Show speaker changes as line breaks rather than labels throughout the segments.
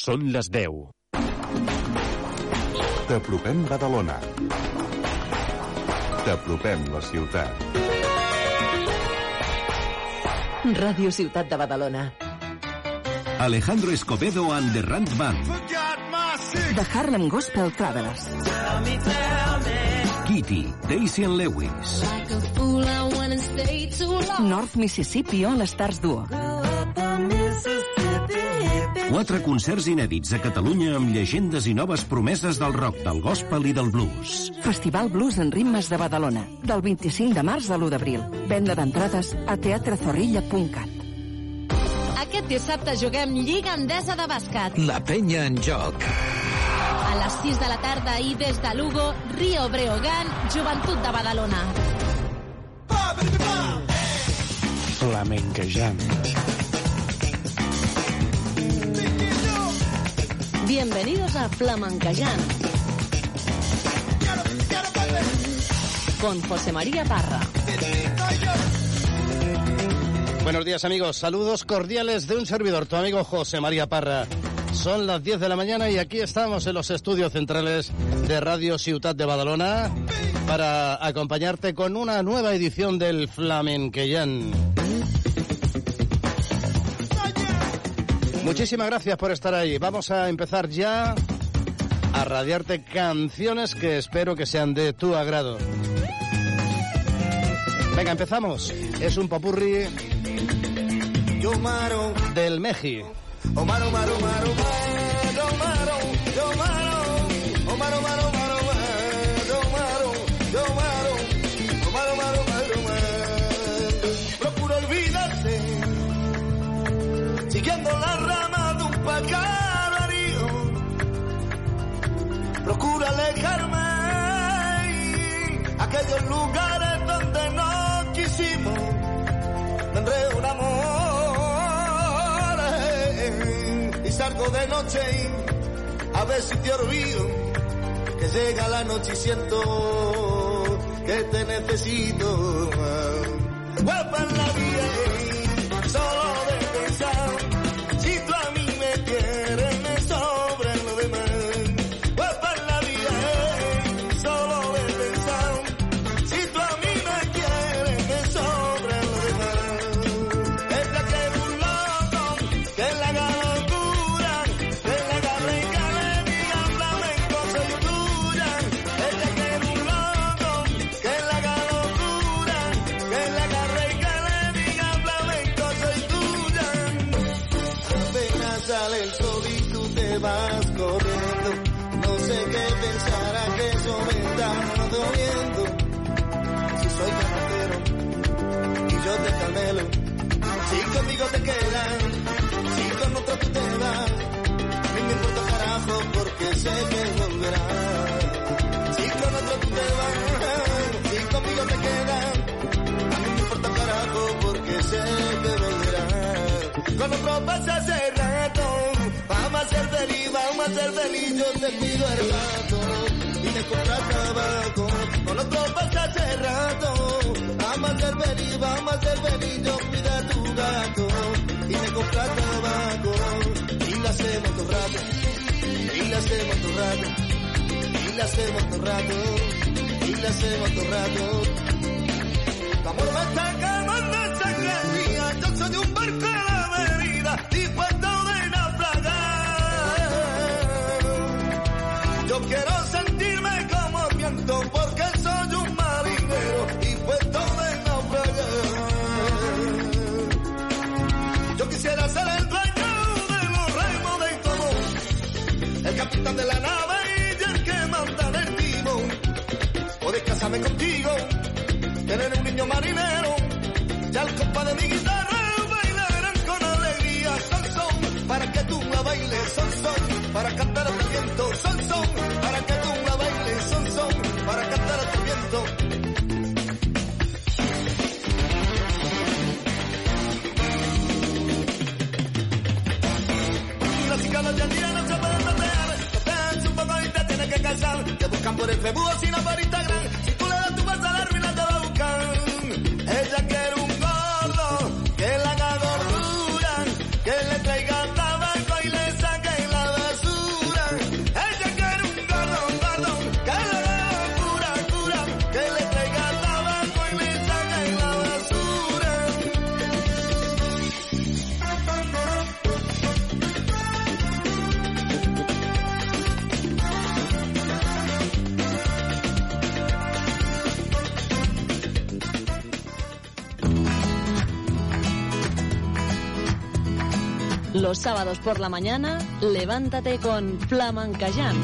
Són les 10.
T'apropem Badalona. T'apropem la ciutat.
Ràdio Ciutat de Badalona.
Alejandro Escobedo and the Rand Band.
The Harlem Gospel Travelers.
Kitty, Daisy and Lewis.
North Mississippi All Stars Duo.
Quatre concerts inèdits a Catalunya amb llegendes i noves promeses del rock, del gospel i del blues.
Festival Blues en Ritmes de Badalona. Del 25 de març a l'1 d'abril. Venda d'entrades a teatrezorrilla.cat.
Aquest dissabte juguem Lliga Endesa de Bàsquet.
La penya en joc.
A les 6 de la tarda i des de Lugo, Rio Breogán, Joventut de Badalona.
Flamenquejant.
Bienvenidos a Flamenquejant. Con José María Parra.
Buenos días amigos, saludos cordiales de un servidor, tu amigo José María Parra. Son las 10 de la mañana y aquí estamos en los estudios centrales de Radio Ciutat de Badalona para acompañarte con una nueva edición del Flamenqueyan. Muchísimas gracias por estar ahí. Vamos a empezar ya a radiarte canciones que espero que sean de tu agrado. Venga, empezamos. Es un popurrí del Meji.
Omar, Omar, Omar, Omar, Omar, alejarme aquellos lugares donde no quisimos. Tendré un amor y salgo de noche a ver si te olvido que llega la noche y siento que te necesito guapa en la vida te quedas si con otro tú te vas ni me importa carajo porque sé que volverás. Si con otro tú te vas si conmigo te quedas a mí me importa carajo porque sé que volverás. Con otro pasa hace rato vamos a ser feliz vamos a ser feliz yo te pido el rato y me compras tabaco con otro pasa la hacemos todo rato y la hacemos todo rato. Tu amor me está quemando sangre mía yo soy un barco de mi guitarra bailarán con alegría son son para que tú la bailes son son para cantar a tu viento son son para que tú la bailes son son para cantar a tu viento te buscan por el Facebook sino por
Los sábados por la mañana, levántate con Flamencayán.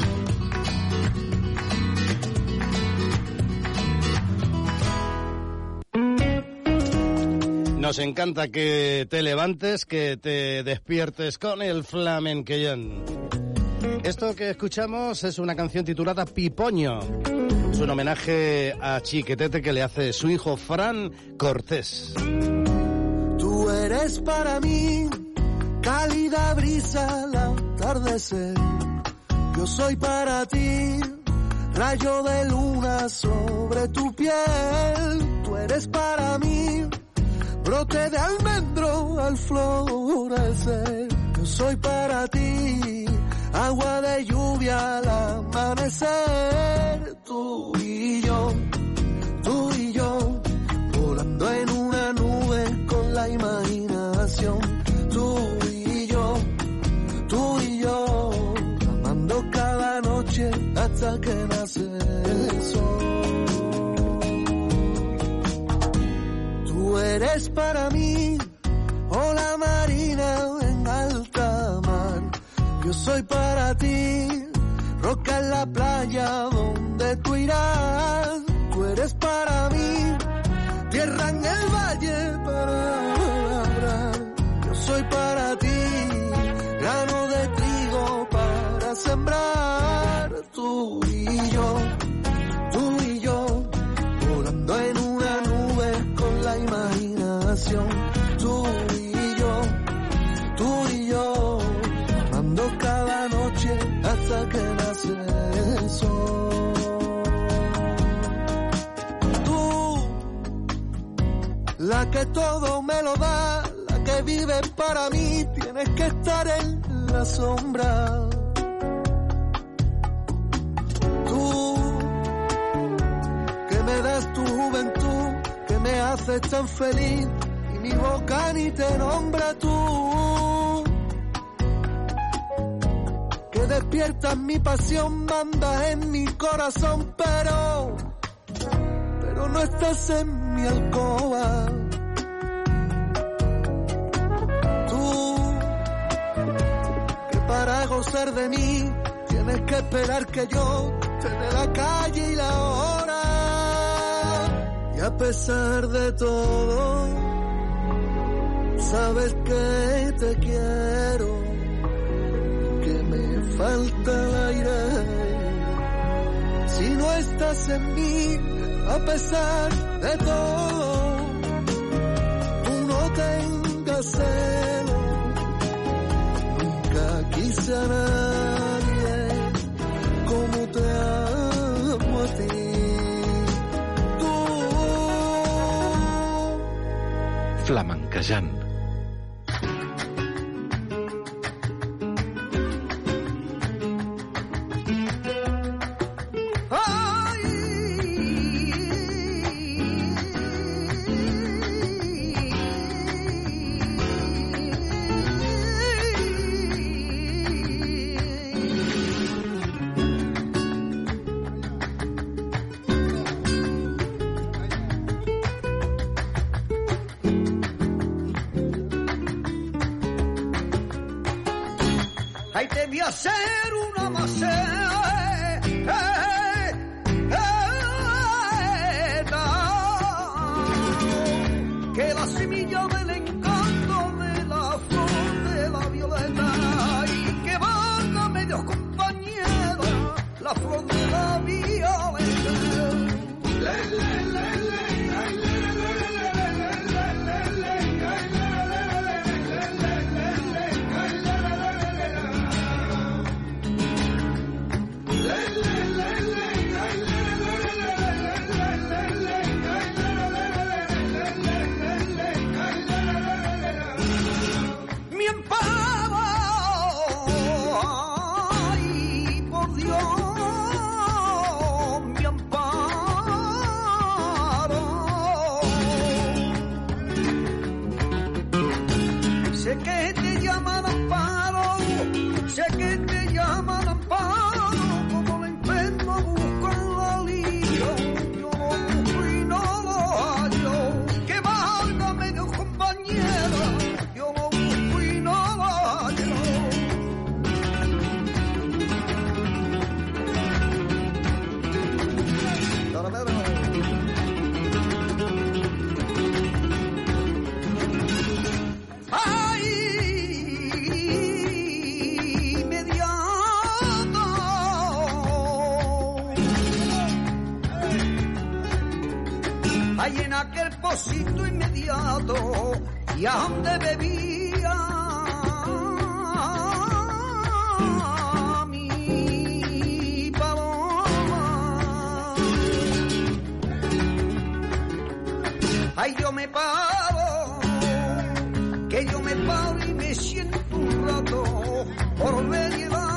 Nos encanta que te levantes, que te despiertes con el flamenquellón. Esto que escuchamos es una canción titulada Pipoño. Es un homenaje a Chiquetete que le hace su hijo Fran Cortés.
Tú eres para mí cálida brisa al atardecer. Yo soy para ti rayo de luna sobre tu piel. Tú eres para mí brote de almendro al florecer. Yo soy para ti, agua de lluvia al amanecer. Tú y yo, tú y yo, volando en una nube con la imaginación. Noche hasta que nace el sol. Tú eres para mí ola marina en alta mar. Yo soy para ti roca en la playa donde tú irás. Tú eres para mí tierra en el valle para labrar. Yo soy para ti grano de sembrar. Tú y yo, tú y yo, volando en una nube con la imaginación. Tú y yo, tú y yo, amando cada noche hasta que nace el sol. Tú, la que todo me lo da, la que vive para mí, tienes que estar en la sombra. Haces tan feliz, y mi boca ni te nombra tú. Que despiertas mi pasión, mandas en mi corazón, pero, pero no estás en mi alcoba. Tú, que para gozar de mí, tienes que esperar que yo te dé la calle y la hora. Y a pesar de todo, sabes que te quiero, que me falta el aire. Si no estás en mí, a pesar de todo, tú no tengas celo. Nunca quise Ay, yo me paro, que yo me paro y me siento un rato por medio del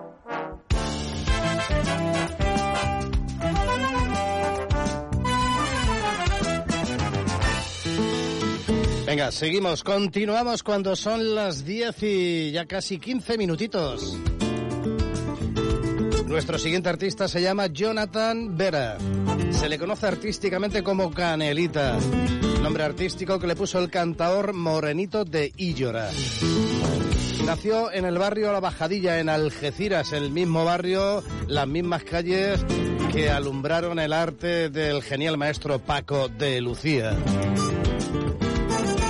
Venga, seguimos, continuamos cuando son las 10 y ya casi 15 minutitos. Nuestro siguiente artista se llama Jonathan Vera. Se le conoce artísticamente como Canelita, nombre artístico que le puso el cantador Morenito de Illora. Nació en el barrio La Bajadilla, en Algeciras, el mismo barrio, las mismas calles que alumbraron el arte del genial maestro Paco de Lucía.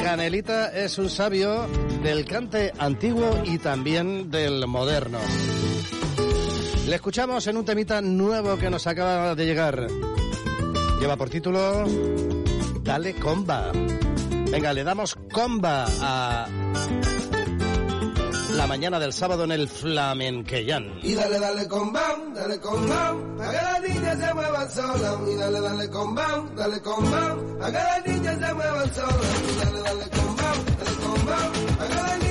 Canelita es un sabio del cante antiguo y también del moderno. Le escuchamos en un temita nuevo que nos acaba de llegar. Lleva por título Dale comba. Venga, le damos comba a la mañana del sábado en el Flamenquellán.
Y dale, dale con bam, dale con bam, para que las niñas se muevan solas. Y dale, dale con bam, dale con bam, para que las niñas se muevan solas. Y dale, dale con bam, dale con bam, para que las niñas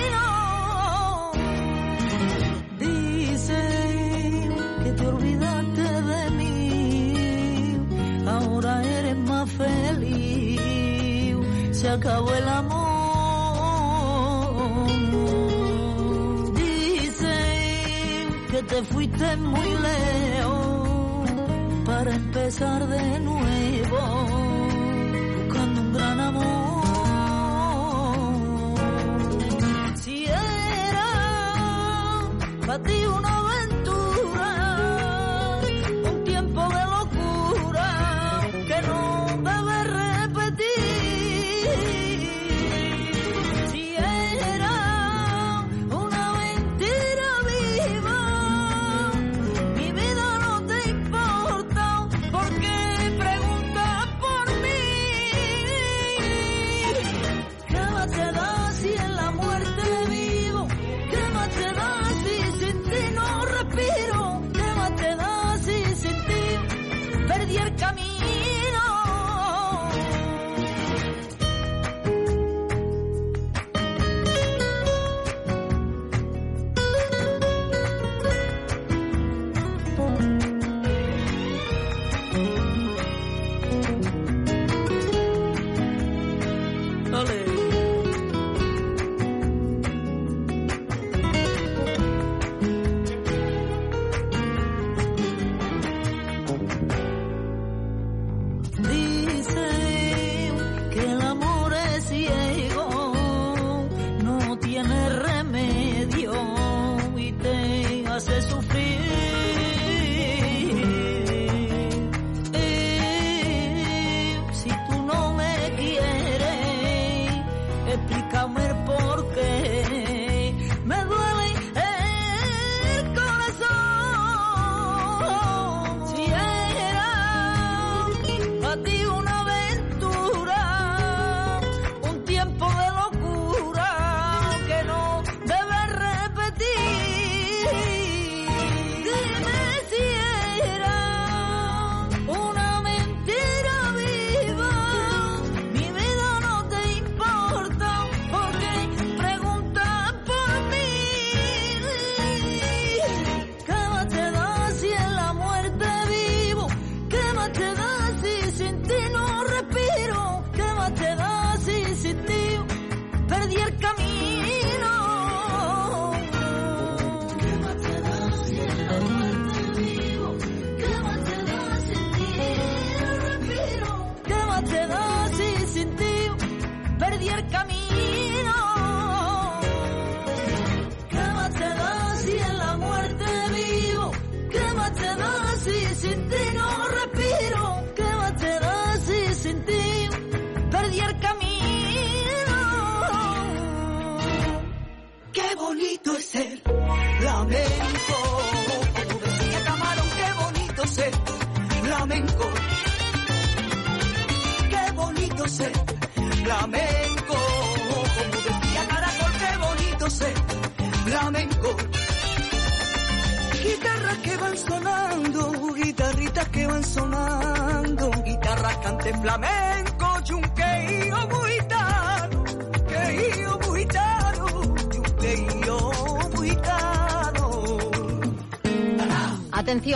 acabó el amor. Dicen que te fuiste muy lejos para empezar de nuevo.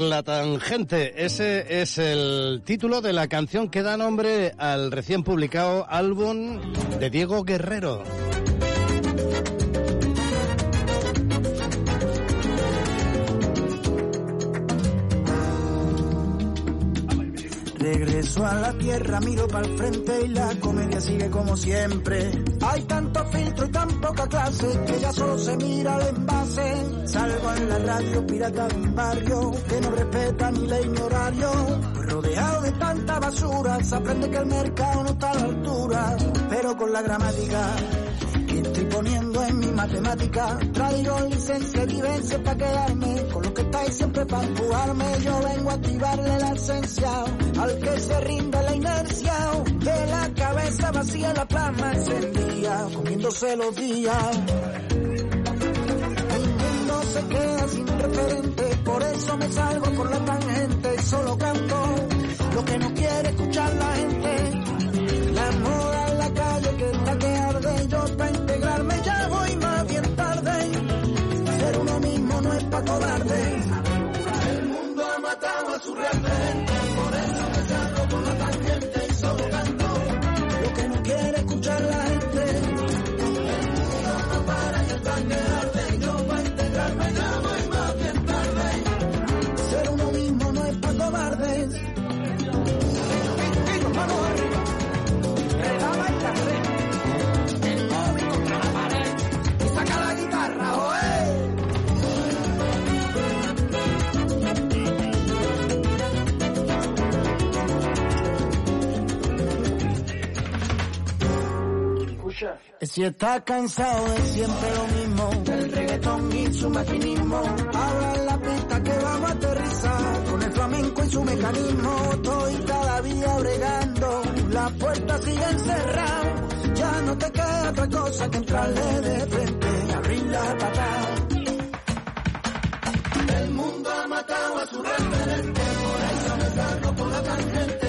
La tangente, ese es el título de la canción que da nombre al recién publicado álbum de Diego Guerrero.
Regreso a la tierra, miro para el frente y la comedia sigue como siempre. Hay tanto filtro y tan poca clase que ya solo se mira el envase. Salgo en la radio pirata de un barrio que no respeta ni ley ni horario. Rodeado de tanta basura, se aprende que el mercado no está a la altura. Pero con la gramática que estoy poniendo matemática. Traigo licencia y vivencia para quedarme con lo que estáis siempre para empujarme. Yo vengo a activarle la esencia al que se rinde la inercia. De la cabeza vacía la plasma encendía, comiéndose los días. El mundo se queda sin referente, por eso me salgo por la tangente solo canto lo que no quiere escuchar la gente. La moda en la calle que está que arde, yo El mundo ha matado a su referente, por eso me salgo por la tangente y solo canto. Lo que no quiere escuchar la Si está cansado de siempre lo mismo, del reggaetón y su maquinismo, abra la pista que vamos a aterrizar, con el flamenco y su mecanismo, estoy cada día bregando, la puerta sigue encerrada, ya no te queda otra cosa que entrarle de frente, abrir la patada. El mundo ha matado a su referente, por eso me salgo por la tangente,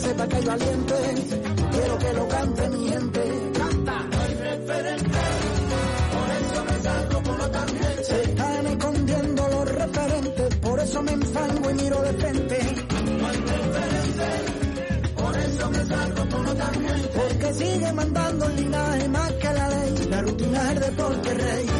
sepa que hay valientes. Quiero que lo cante mi gente. Canta. No hay referente. Por eso me salgo por la tangente. Se están escondiendo los referentes. Por eso me enfango y miro de frente. No hay referente. Por eso me salgo por la tangente. Porque sigue mandando el linaje más que la ley. La rutina es deporte rey.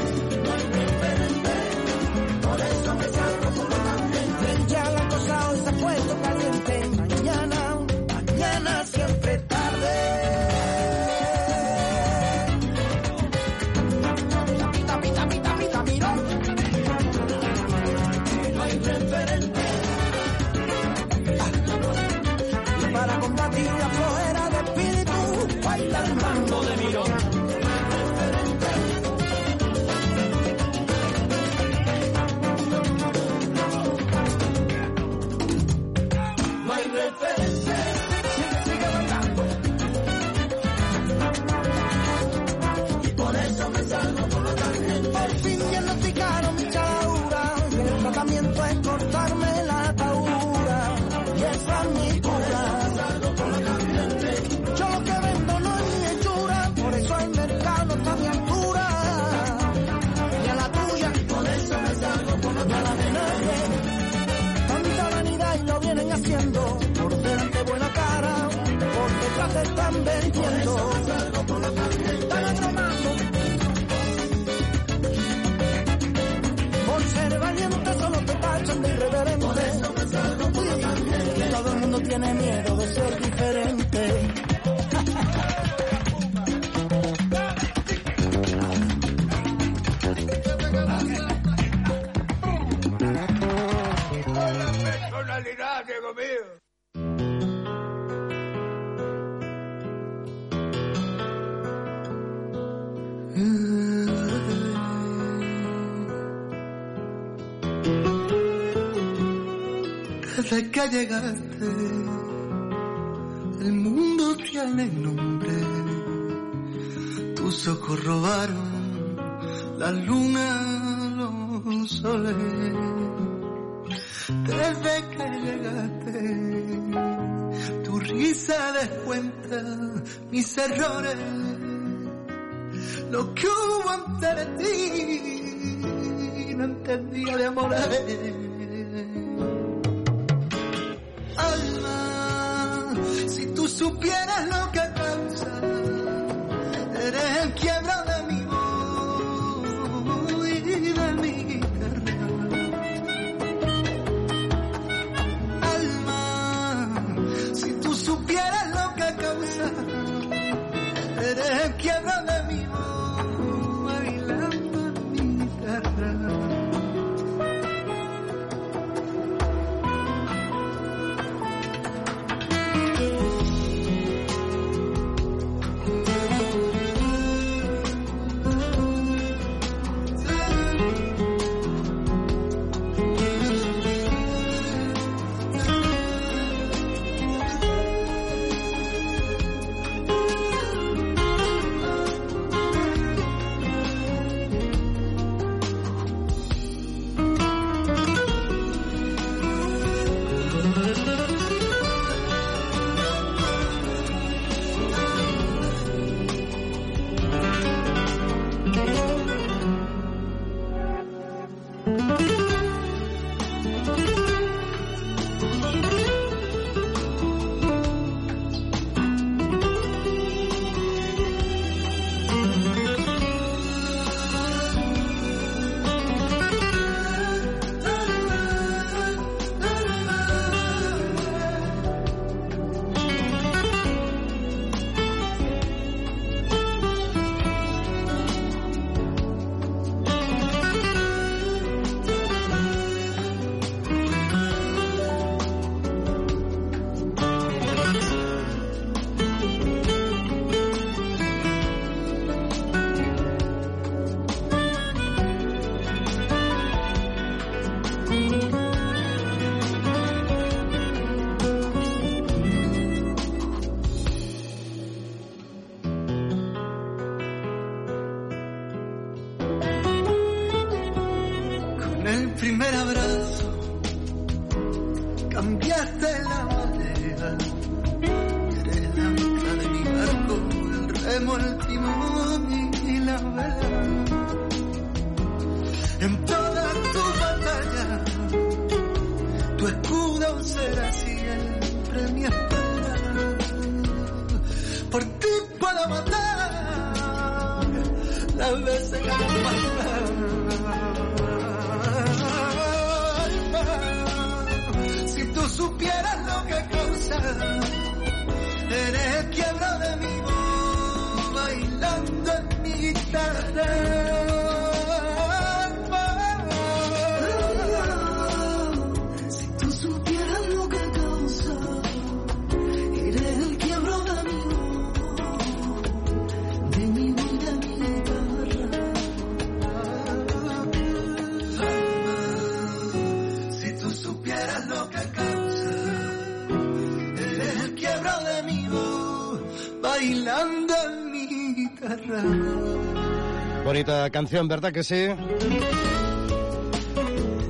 奋斗 llegaste, el mundo tiene nombre. Tus ojos robaron la luna, los soles. Desde que llegaste, tu risa descuenta mis errores. Lo que hubo antes de ti, no entendía de amores. Supieras lo que supieras lo que causa, eres el quiebro de mi voz, bailando en mi guitarra.
Bonita canción, ¿verdad que sí?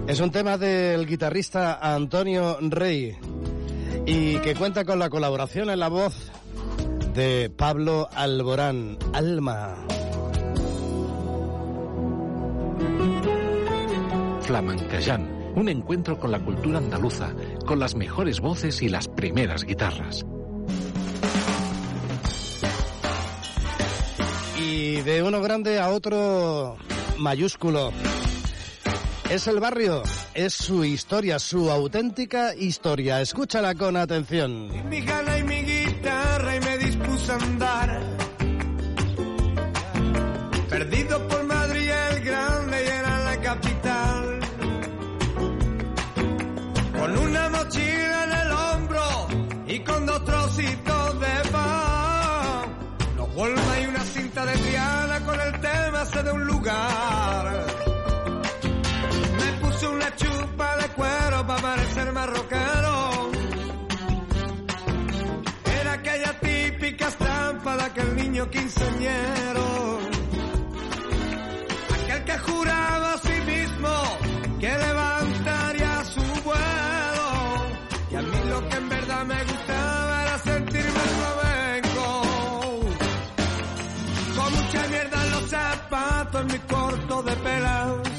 Es un tema del guitarrista Antonio Rey y que cuenta con la colaboración en la voz de Pablo Alborán, Alma.
Flamencayán, un encuentro con la cultura andaluza, con las mejores voces y las primeras guitarras.
De uno grande a otro mayúsculo. Es el barrio, es su historia, su auténtica historia. Escúchala con atención.
mi y mi guitarra y me a andar. de un lugar. Me puse una chupa de cuero para parecer marroquero. Era aquella típica estampa de aquel niño quinceañero. Aquel que juraba a sí mismo que levantaría su vuelo. Y a mí lo que en verdad me en mi corto de pelas.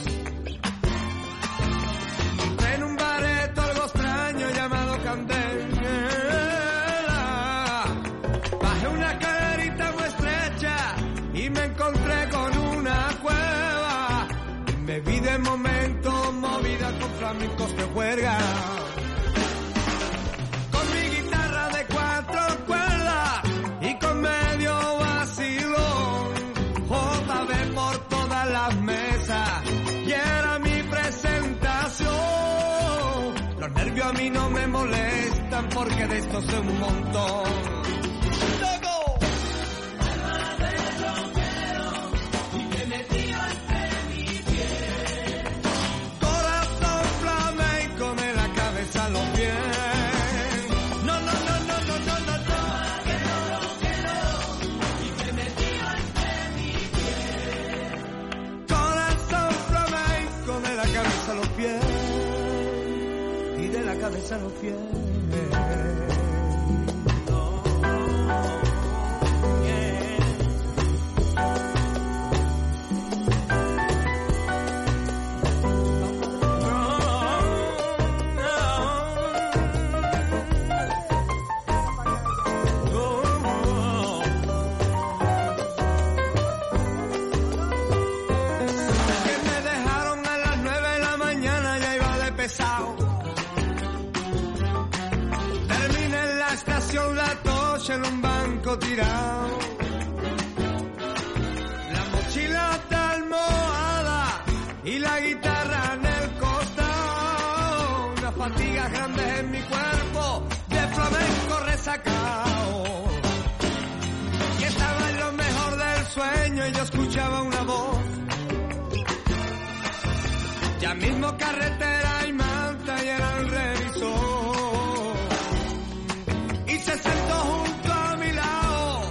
Porque de esto sé un montón. ¡Loco! Corazón flamenco de la cabeza a los pies. Tocha en un banco tirado. La mochila almohada y la guitarra en el costado. Unas fatigas grandes en mi cuerpo de flamenco resacao. Y estaba en lo mejor del sueño y yo escuchaba una voz. Ya mismo carretera se sentó junto a mi lado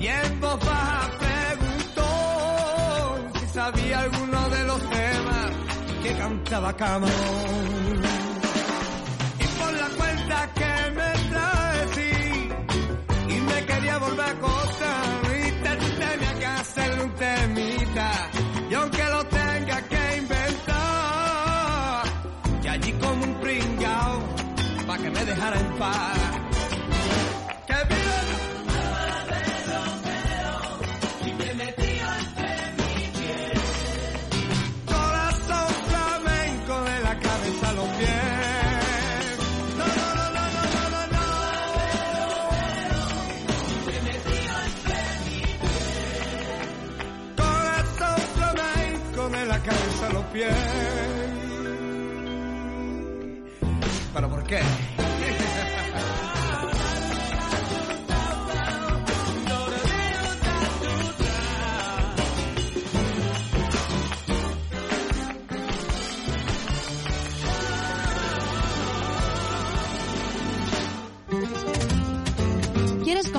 y en voz baja preguntó si sabía alguno de los temas que cantaba Camarón. Y por la cuenta que me trae, sí, y me quería volver a acostar y te tenía que hacerle un temita y aunque lo tenga que inventar y allí como un pringao pa' que me dejara en paz
Okay.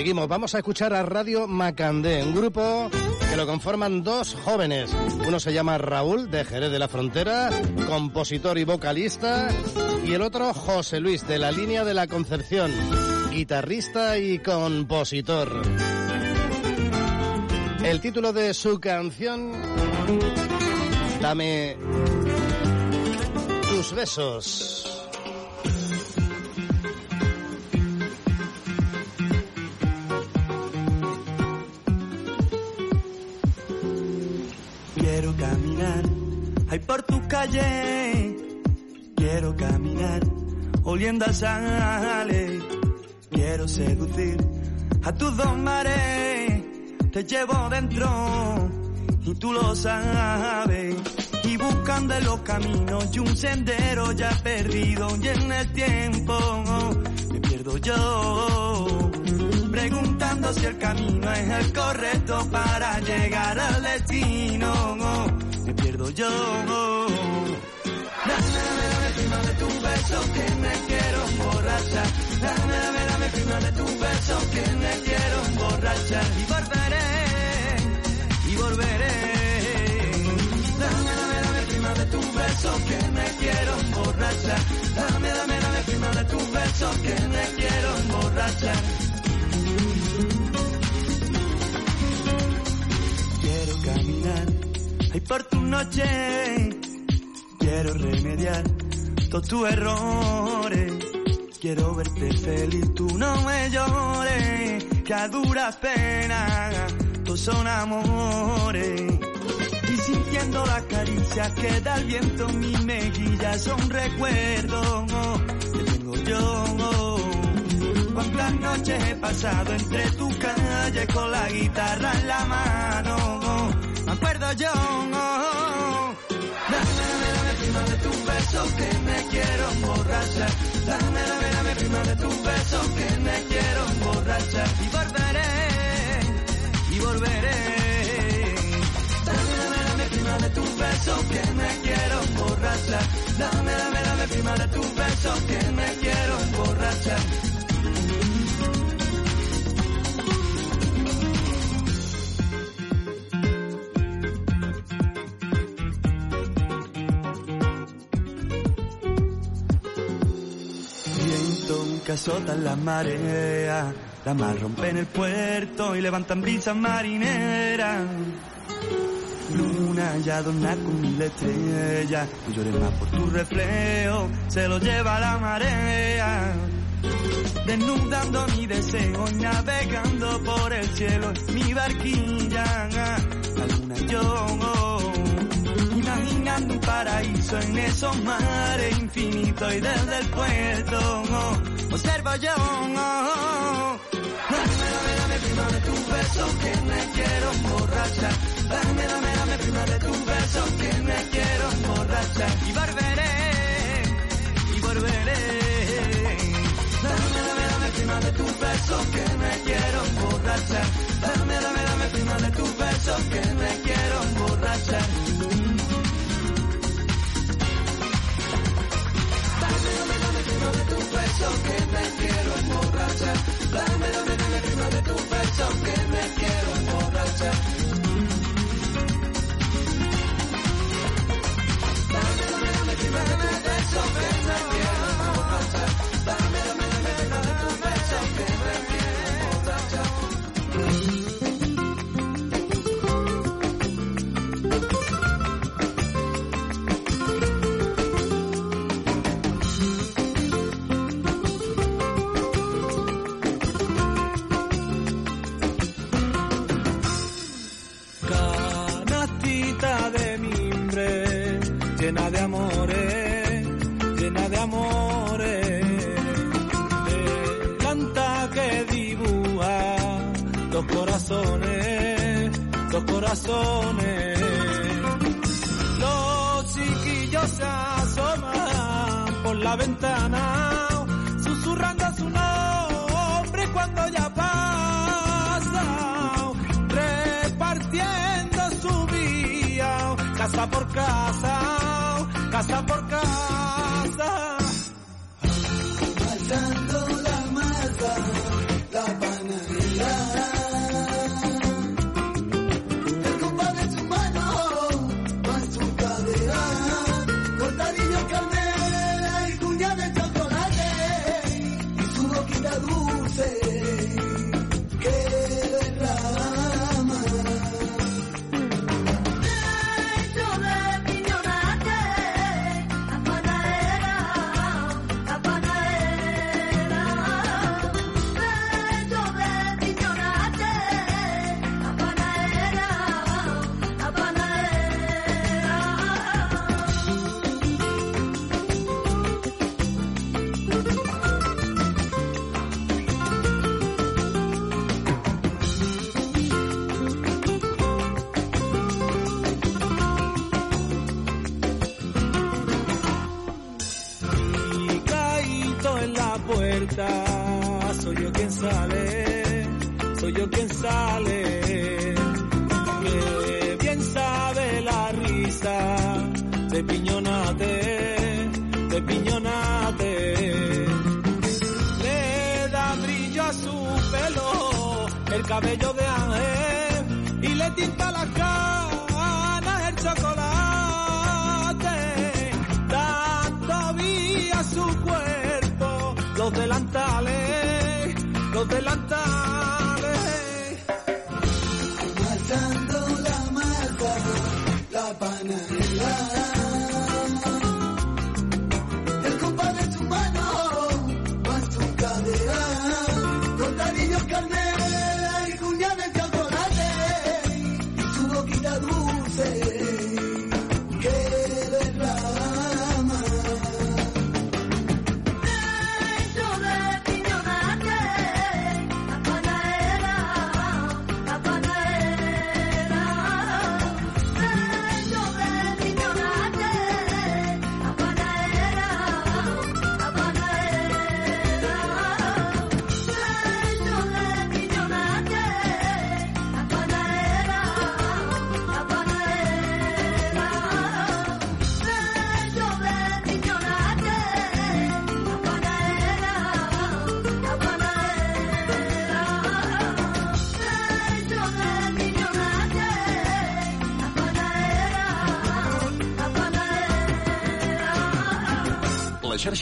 Seguimos, vamos a escuchar a Radio Macandé, un grupo que lo conforman dos jóvenes. Uno se llama Raúl, de Jerez de la Frontera, compositor y vocalista, y el otro José Luis, de la línea de la Concepción, guitarrista y compositor. El título de su canción, Dame tus besos.
Ay por tu calle. Quiero caminar, oliendo a sale. Quiero seducir a tus dos mares. Te llevo dentro y tú lo sabes. Y buscando en los caminos y un sendero ya perdido y en el tiempo me pierdo yo. Preguntando si el camino es el correcto para llegar al destino. Yo. Dame, dame, dame prima de tu beso que me quiero emborrachar. Dame, dame, dame prima de tu beso que me quiero emborrachar. Y volveré, y volveré. Dame, dame, dame prima de tu beso que me quiero emborrachar. Dame, dame, dame prima de tu beso que me quiero emborrachar. Quiero caminar, ay por tu noche. Quiero remediar todos tus errores. Quiero verte feliz, tú no me llores. Que a duras penas, todos son amores. Y sintiendo las caricias que da el viento en mi mejilla son recuerdos que tengo yo. Cuántas noches he pasado entre tu calle con la guitarra en la mano. Me acuerdo yo. Dame, dame, dame prima de tu beso que me quiero emborrachar. Dame, dame, dame prima de tu beso que me quiero emborrachar. Y volveré, y volveré. Dame, dame, dame prima de tu beso que me quiero emborrachar. Dame, dame, dame prima de tu beso que me quiero emborrachar. Que azotan las mareas, la mar rompe en el puerto y levantan brisas marineras. Luna ya adorna con mil estrellas, no llores más por tu reflejo, se lo lleva la marea. Desnudando mi deseo navegando por el cielo, mi barquilla, la luna y yo. Imaginando un paraíso en esos mares infinitos y desde el puerto observo yo. Dame, dame, dame prima de tu beso que me quiero emborrachar. Dame, dame, dame prima de tu beso que me quiero emborrachar. Y volveré, y volveré. Dame, dame, dame prima de tu beso que me quiero emborrachar. Dame, dame, dame prima de tu beso que me quiero emborrachar. Beso que me quiero emborrachar. Dame, dame, dame prima de tu beso que me quiero emborrachar. Dame, dame, dame prima de tu beso que llena de amores, llena de amores. Planta que dibuja dos corazones, dos corazones. Los chiquillos se asoman por la ventana, susurrando su nombre cuando ya pasa, repartiendo su vía, casa por casa, casa por casa.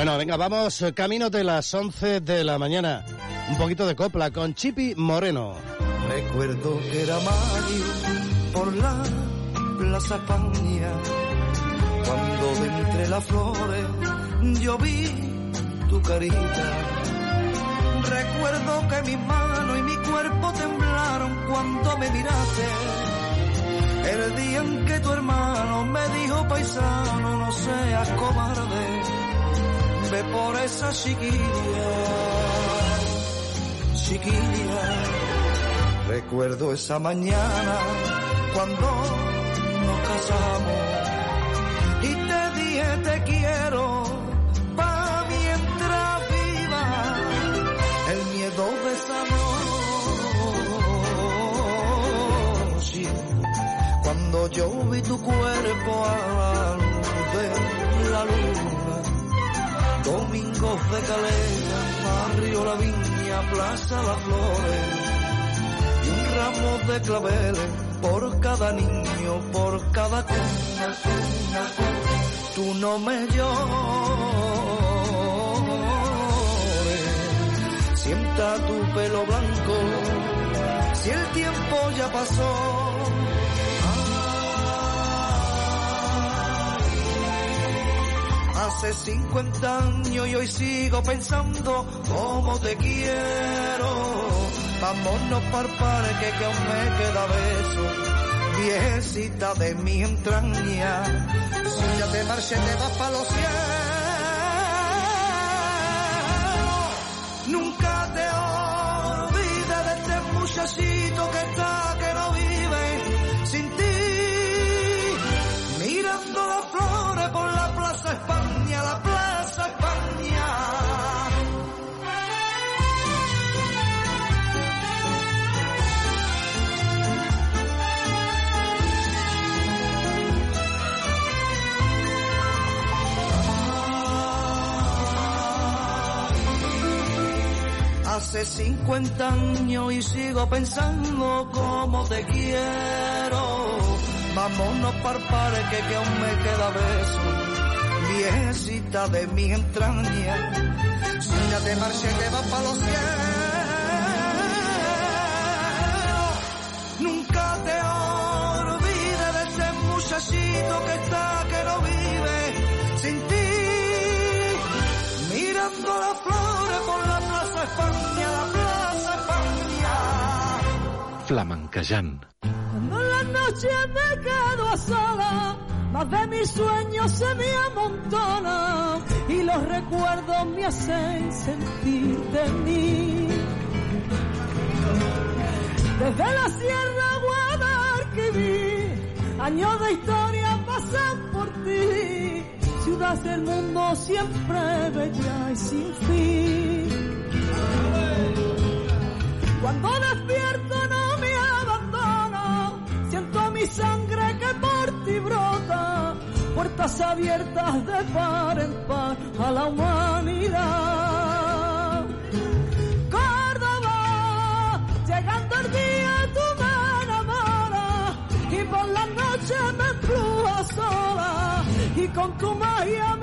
Bueno, venga, vamos, camino de las 11 de la mañana. Un poquito de copla con Chipi Moreno.
Recuerdo que era mayo por la Plaza España, cuando entre las flores yo vi tu carita. Recuerdo que mi mano y mi cuerpo temblaron cuando me miraste. El día en que tu hermano me dijo paisano, no seas cobarde, ve por esa chiquilla, chiquilla. Recuerdo esa mañana cuando nos casamos y te dije te quiero pa mientras viva el miedo de esa noche cuando yo vi tu cuerpo a la luz de la luna domingos de calera barrio la viña plaza las flores y un ramo de claveles por cada niño, por cada cuna, cuna. Tú no me llores, sienta tu pelo blanco, si el tiempo ya pasó. Hace 50 años y hoy sigo pensando cómo te quiero. Vámonos para el parque que aún me queda beso. Viejecita de mi entraña. Si ya te marché te vas para los cielos. Nunca te olvides de este muchachito que está, que Hace 50 años y sigo pensando cómo te quiero. Vámonos para parque que aún me queda beso. Viejecita de mi entraña. Si ya te marché te vas para los cielos. Nunca te olvides de ese muchachito que está, que no vive sin ti. España, la plaza España.
Flamenquejant.
Cuando en la noche me quedo a sola, más de mis sueños se me amontonan y los recuerdos me hacen sentir de mí. Desde la Sierra Guadalquivir, años de historia pasan por ti. Ciudad del mundo siempre bella y sin fin. Cuando despierto no me abandono, siento mi sangre que por ti brota, puertas abiertas de par en par a la humanidad. Córdoba, llegando el día tú me enamoras y por la noche me empujas sola. Y con tu magia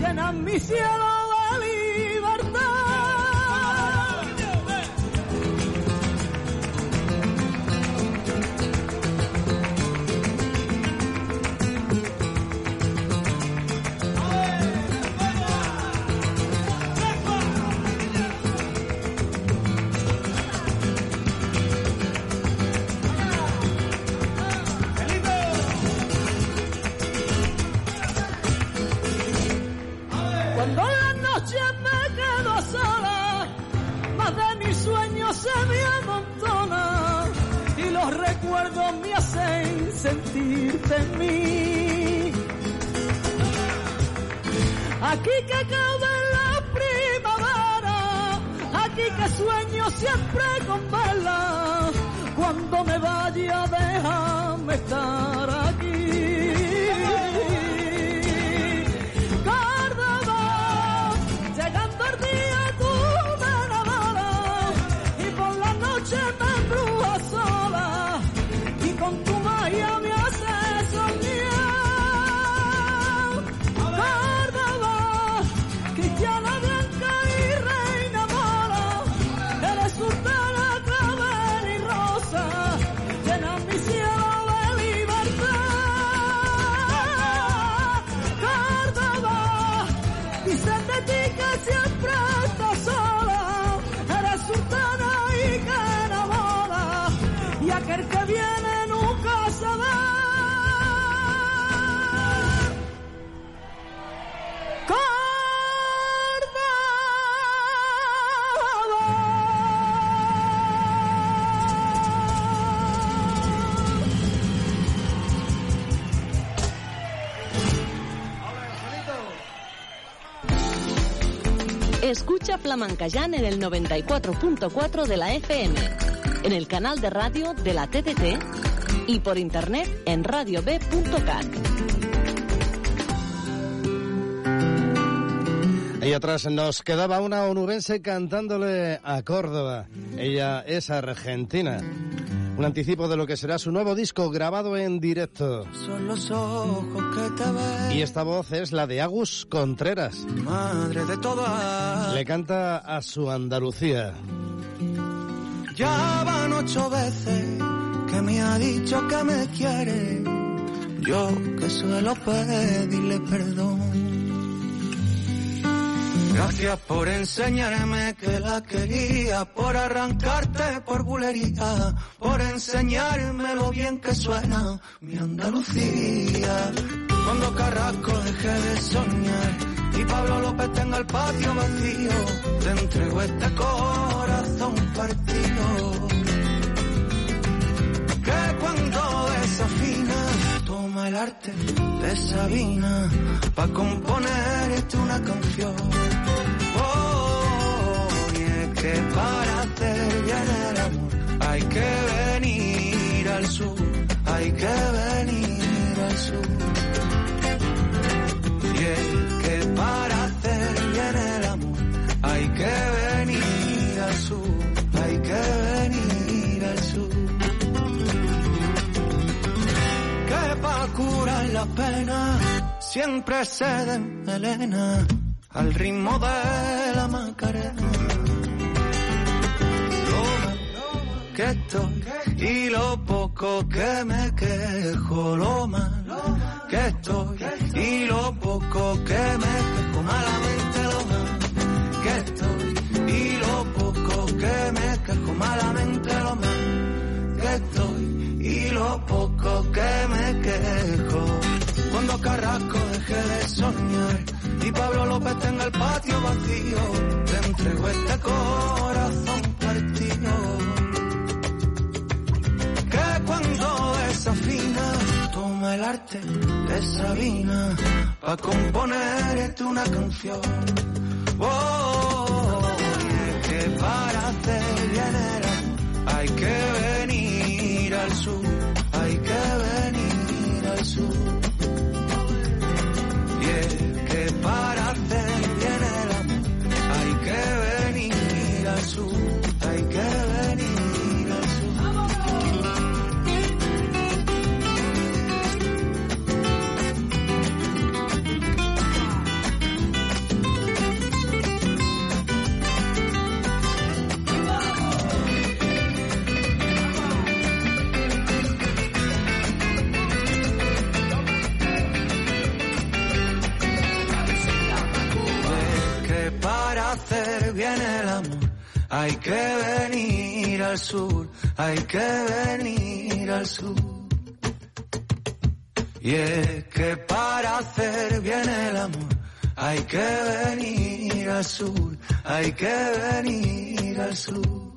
llenan mi cielo
Flamencayán en el 94.4 de la FM, en el canal de radio de la TDT y por internet en radiob.cat.
Ahí atrás nos quedaba una onubense cantándole a Córdoba. Ella es argentina. Un anticipo de lo que será su nuevo disco grabado en directo.
Son los ojos que te ven.
Y esta voz es la de Agus Contreras.
Madre de todas.
Le canta a su Andalucía.
Ya van ocho veces que me ha dicho que me quiere. Yo que suelo pedirle perdón. Gracias por enseñarme que la quería, por arrancarte por bulería, por enseñarme lo bien que suena mi Andalucía. Cuando Carrasco deje de soñar y Pablo López tenga el patio vacío, te entrego este corazón partido. Que cuando desafina, el arte de Sabina pa' componerte una canción. Oh, y es que para hacer bien el amor hay que venir al sur, hay que venir al sur. Y es que para hacer bien el amor hay que venir al sur, hay que venir Que para curar la pena siempre se den al ritmo de la macarena. Toma, que estoy y lo poco que me quejo, lo mal que estoy y lo poco que me quejo, malamente lo mal que estoy poco que me quejo. Cuando Carrasco deje de soñar y Pablo López tenga el patio vacío, te entrego este corazón partido. Que cuando desafina, toma el arte de Sabina pa' componerte una canción. Oh, que para hacer bien hay que venir al sur, del sur. Yeah, que para bien el amor hay que venir al sur, hay que venir al sur. Y es que para hacer bien el amor hay que venir al sur, hay que venir al sur.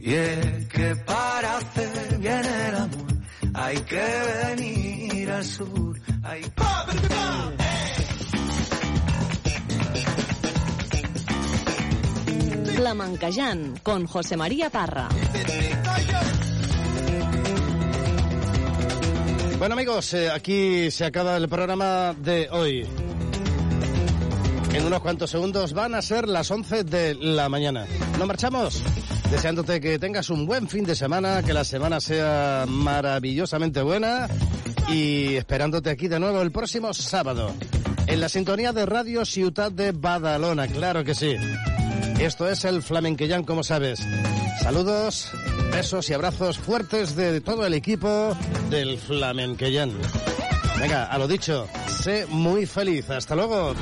Y es que para hacer bien el amor hay que venir al sur, hay que...
Flamencayán con José María Parra.
Bueno amigos, eh, aquí se acaba el programa de hoy. En unos cuantos segundos van a ser las 11 de la mañana. ¿Nos marchamos? Deseándote que tengas un buen fin de semana, que la semana sea maravillosamente buena y esperándote aquí de nuevo el próximo sábado. En la sintonía de Radio Ciudad de Badalona, claro que sí. Esto es el Flamenquellán, como sabes. Saludos, besos y abrazos fuertes de todo el equipo del Flamenquellán. Venga, a lo dicho, sé muy feliz. Hasta luego.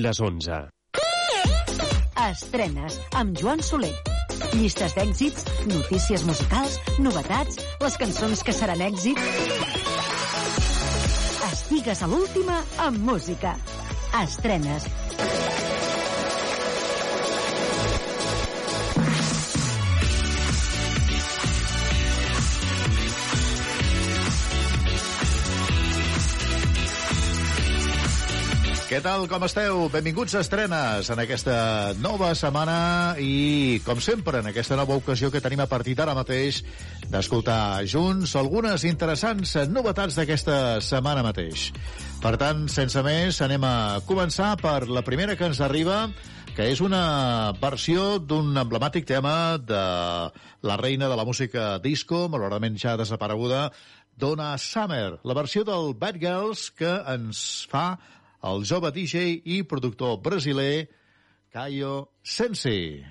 Les 11.
Estrenes amb Joan Soler. Llistes d'èxits, notícies musicals, novetats, les cançons que seran èxit. Estigues a l'última amb música. Estrenes.
Què tal, com esteu? Benvinguts a Estrenes en aquesta nova setmana i, com sempre, en aquesta nova ocasió que tenim a partir d'ara mateix d'escoltar junts algunes interessants novetats d'aquesta setmana mateix. Per tant, sense més, anem a començar per la primera que ens arriba, que és una versió d'un emblemàtic tema de la reina de la música disco, malauradament ja desapareguda, Donna Summer, la versió del Bad Girls que ens fa el jove DJ i productor brasiler Caio Sensi.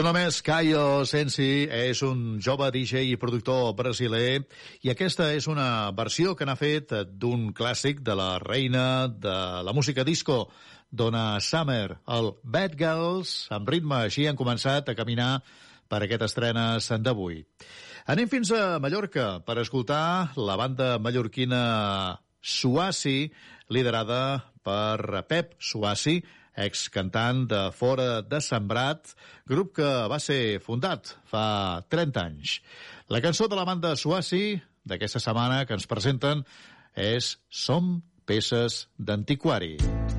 Seu nom és Caio Sensi, és un jove DJ i productor brasiler i aquesta és una versió que n'ha fet d'un clàssic de la reina de la música disco, Donna Summer. El Bad Girls, amb ritme així, han començat a caminar per aquestes estrenes d'avui. Anem fins a Mallorca per escoltar la banda mallorquina Suassi, liderada per Pep Suassi, excantant de Fora de Sembrat, grup que va ser fundat fa 30 anys. La cançó de la banda Suassi d'aquesta setmana que ens presenten és Som peces d'antiquari.
Ara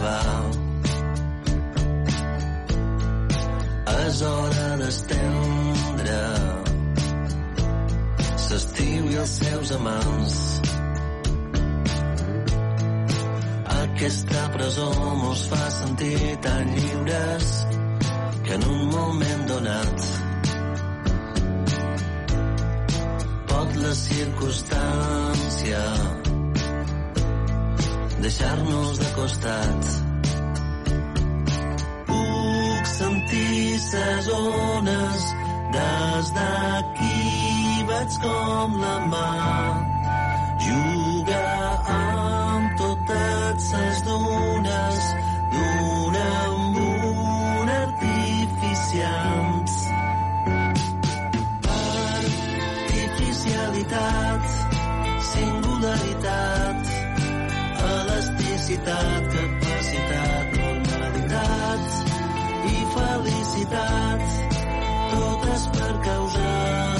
punt d'acabar és hora d'estendre. L'estiu i els seus amants. Aquesta presó mos fa sentir tan lliures que en un moment donat pot la circumstància deixar-nos de costat. Puc sentir ses ones des d'aquí veig com la mà juga amb totes ses dunes elasticitat capacitat normalitat i felicitat totes per causalitat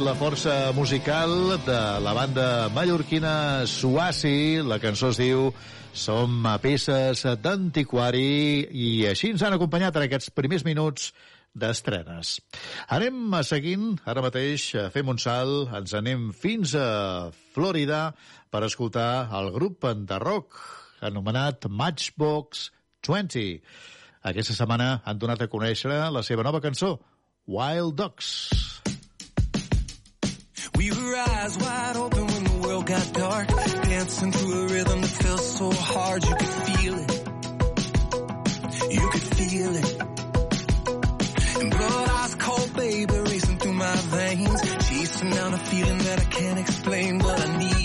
la força musical de la banda mallorquina Suasi. La cançó es diu Som a peces d'antiquari i així ens han acompanyat en aquests primers minuts d'estrenes. Anem a seguint, ara mateix fem un salt, ens anem fins a Florida per escoltar el grup de rock anomenat Matchbox 20. Aquesta setmana han donat a conèixer la seva nova cançó, Wild Dogs.
We were eyes wide open when the world got dark. Dancing to a rhythm that felt so hard you could feel it. You could feel it. And blood ice cold, baby, racing through my veins. Chasing down a feeling that I can't explain, but I need.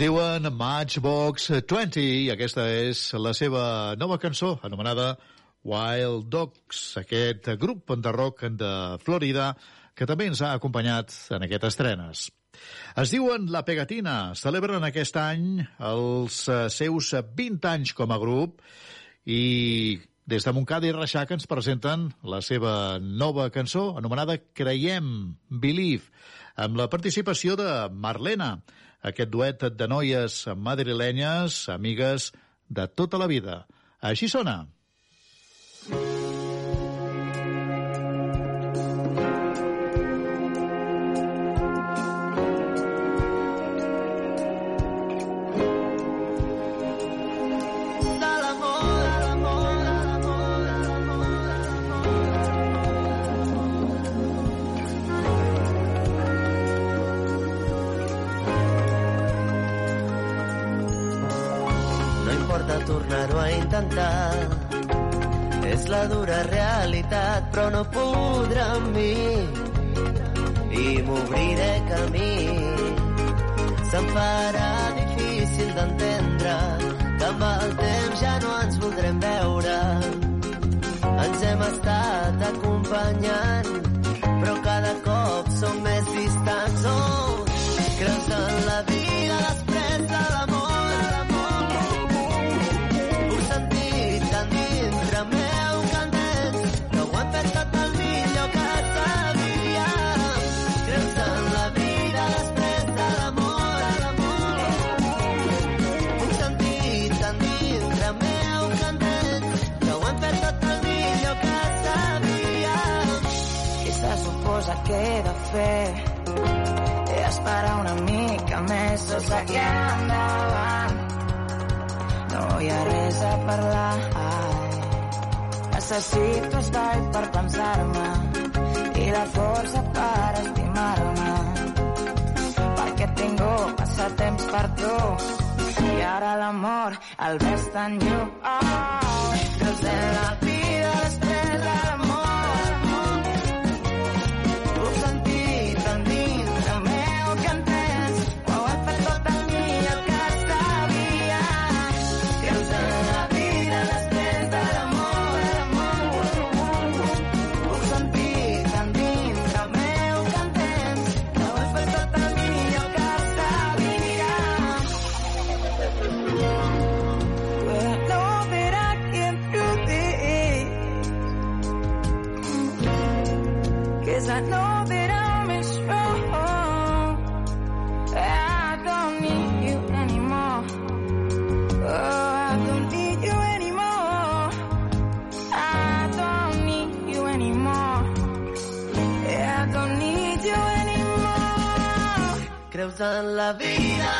diuen Matchbox 20 i aquesta és la seva nova cançó anomenada Wild Dogs, aquest grup de rock de Florida que també ens ha acompanyat en aquestes estrenes. Es diuen La Pegatina, celebren aquest any els eh, seus 20 anys com a grup i des de Montcada i Reixac ens presenten la seva nova cançó anomenada Creiem, Believe, amb la participació de Marlena, aquest duet de noies madrilenyes, amigues de tota la vida. Així sona.
Així sona. tornar-ho a intentar. És la dura realitat, però no podrà amb mi i m'obriré camí. Se'm farà difícil d'entendre que amb el temps ja no ens voldrem veure. Ens hem estat acompanyant, però cada cop som més
queda fer i esperar una mica més o seguir endavant. No hi ha res a parlar. Necessito espai per pensar-me i la força per estimar-me perquè tinc massa temps per tu i ara l'amor el ves tan lluny. Oh, creus en la pasan la vida.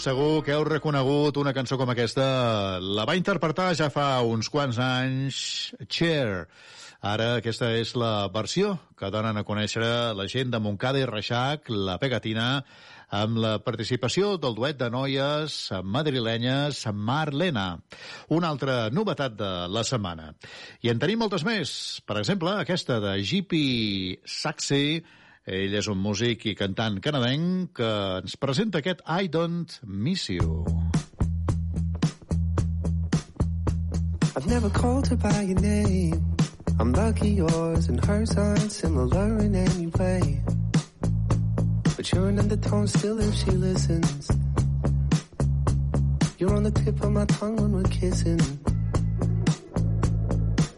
Segur, que heu reconegut una cançó com aquesta. La va interpretar ja fa uns quants anys Cher. Ara aquesta és la versió que donen a conèixer la gent de Montcada i Reixac, la pegatina, amb la participació del duet de noies madrilenyes Marlena. Una altra novetat de la setmana. I en tenim moltes més. Per exemple, aquesta de Jippy Saxe, ell és un músic i cantant canadenc que ens presenta aquest I Don't Miss You.
I've never called her by your name. I'm lucky yours and hers aren't similar in any way. But you're an undertone still if she listens. You're on the tip of my tongue when we're kissing.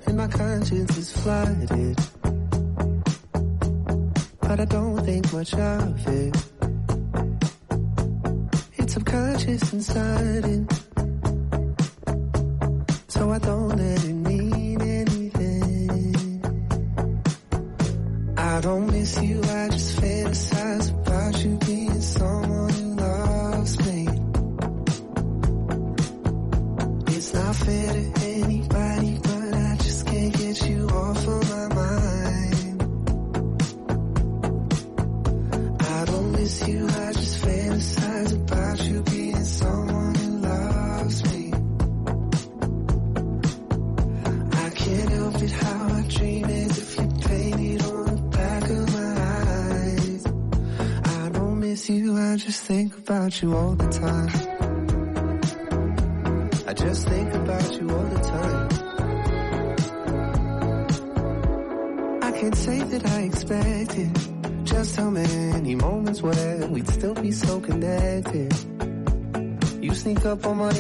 And my conscience is flooded. But I don't think much of it. It's subconscious and sudden. So I don't let it mean anything. I don't miss you, I just fantasize about you all the time. I just think about you all the time. I can't say that I expected just how many moments where we'd still be so connected. You sneak up on my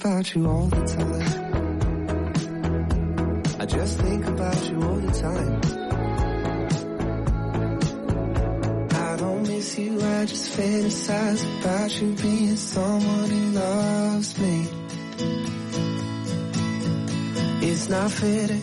about you all the time. I just think about you all the time. I don't miss you, I just fantasize about you being someone who loves me. It's not fair to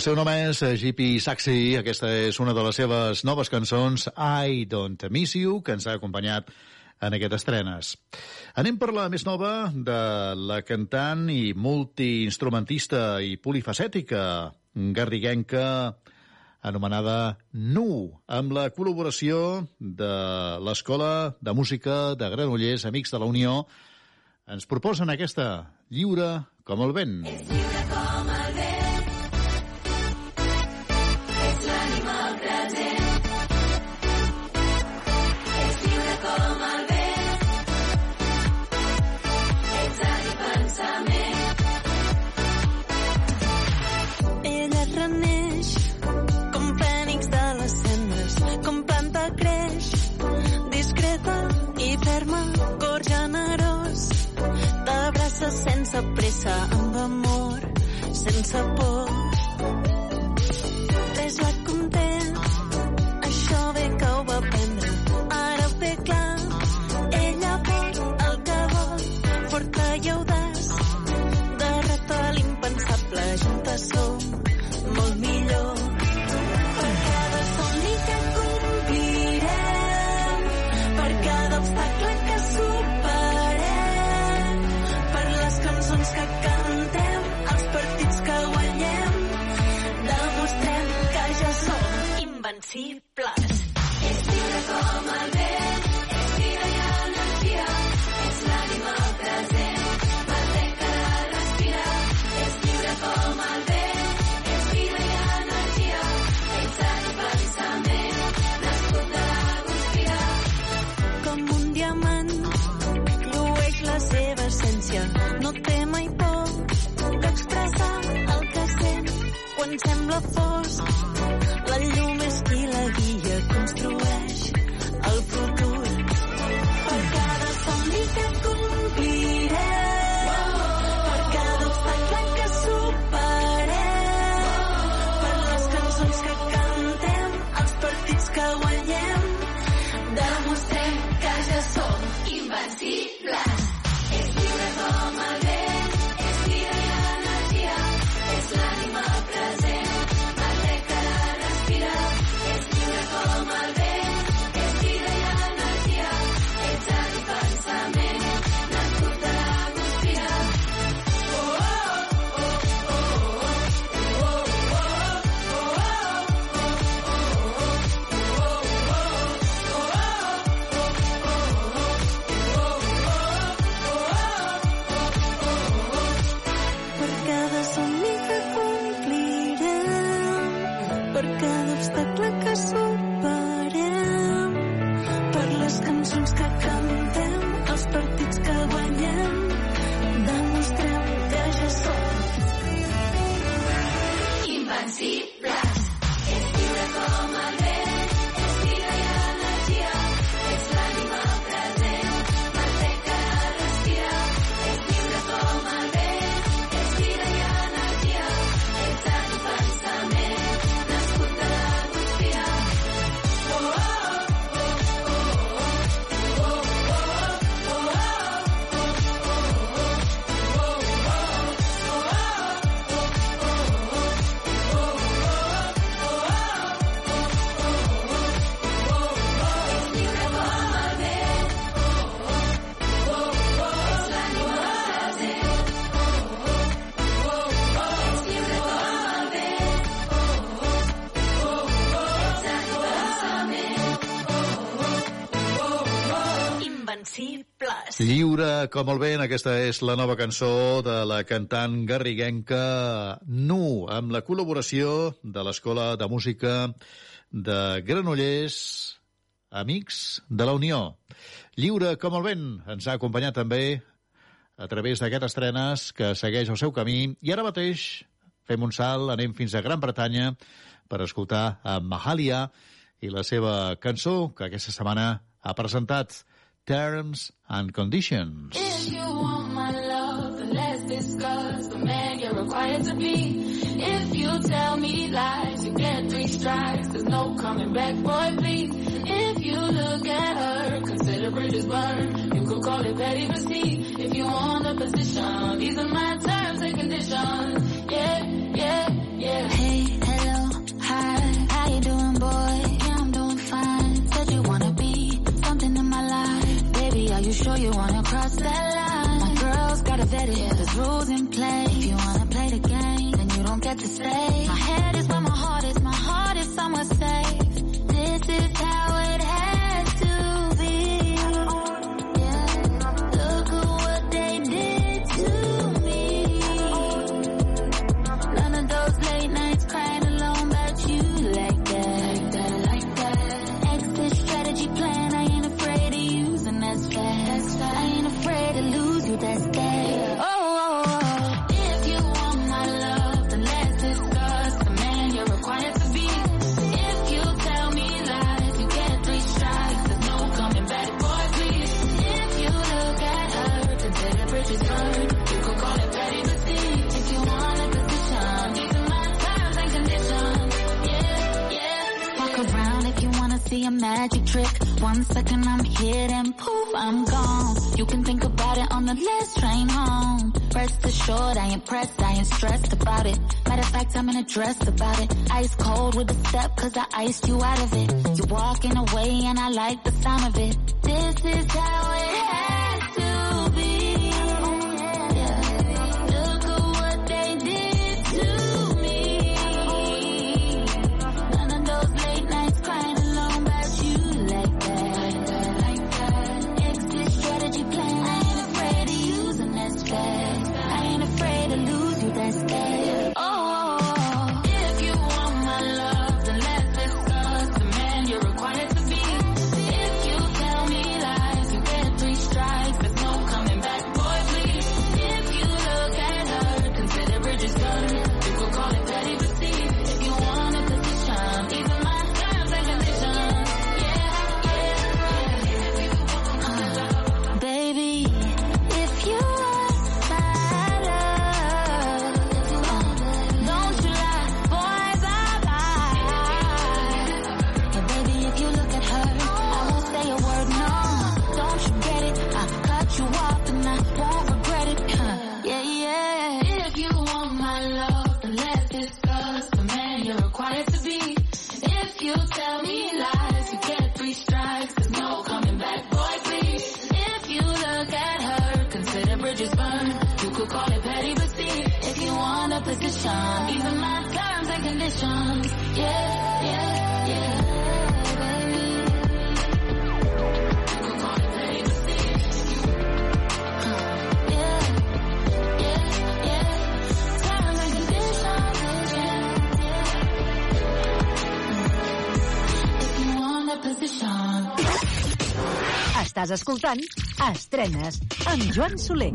El seu nom és eh, Jippy Saxi. Aquesta és una de les seves noves cançons, I Don't Miss You, que ens ha acompanyat en aquestes estrenes. Anem per la més nova de la cantant i multiinstrumentista i polifacètica garriguenca anomenada NU, amb la col·laboració de l'Escola de Música de Granollers, Amics de la Unió, ens proposen aquesta lliure com el vent.
És lliure. Com el vent,
aquesta és la nova cançó de la cantant garriguenca Nu, amb la col·laboració de l'Escola de Música de Granollers, Amics de la Unió. Lliure com el vent ens ha acompanyat també a través d'aquestes estrenes que segueix el seu camí i ara mateix fem un salt, anem fins a Gran Bretanya per escoltar a Mahalia i la seva cançó que aquesta setmana ha presentat Terms and Conditions.
If you want my love, then let's discuss the man you're required to be. If you tell me lies, you get three strikes. There's no coming back, boy, please. If you look at her, consider bridges burned. You could call it petty, see, if you want a position, these are my terms and conditions.
Sure you wanna cross that line? My girl's got a vet it, there's rules in play. If you wanna play the game, then you don't get to stay. My magic trick. One second I'm here, and poof, I'm gone. You can think about it on the last train home. Rest assured, I ain't pressed, I ain't stressed about it. Matter of fact, I'm in a dress about it. Ice cold with a step, cause I iced you out of it. You're walking away and I like the sound of it. This is how it has
Estàs escoltant Estrenes amb Joan Soler.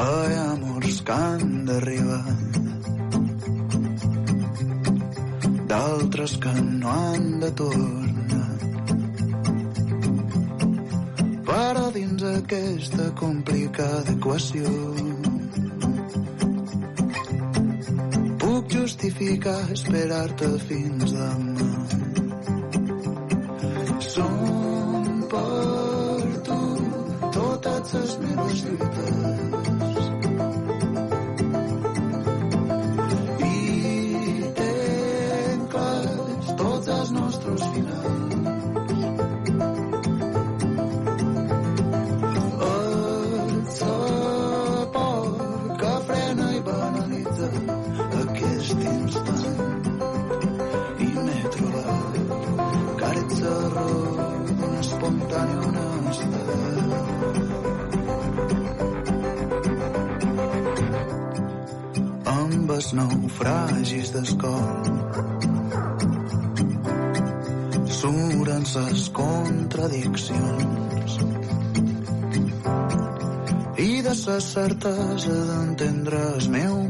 Ai, amors que han d'arribar d'altres que no han de tornar però dins aquesta complicada equació puc justificar esperar-te fins demà. Són per tu totes les meves lluites
la certesa d'entendre's meu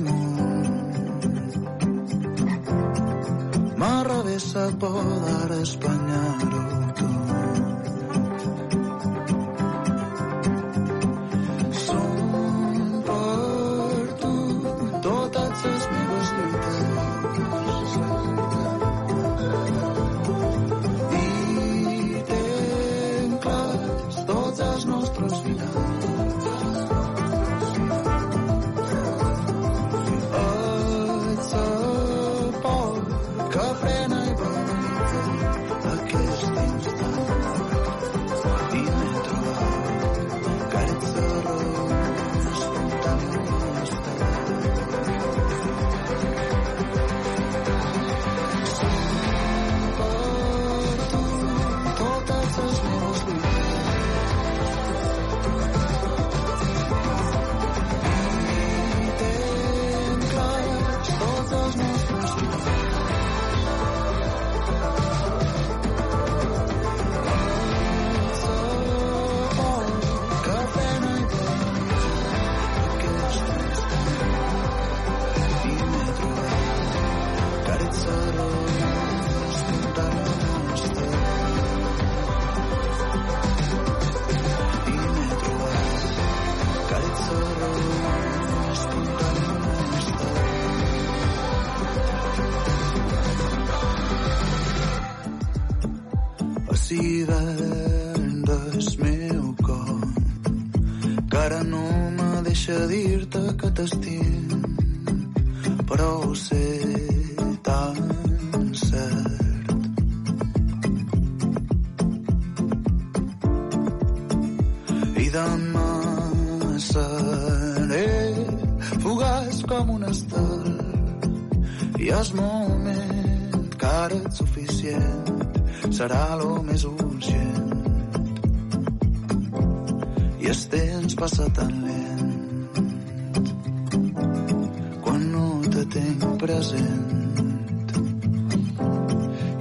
tinc present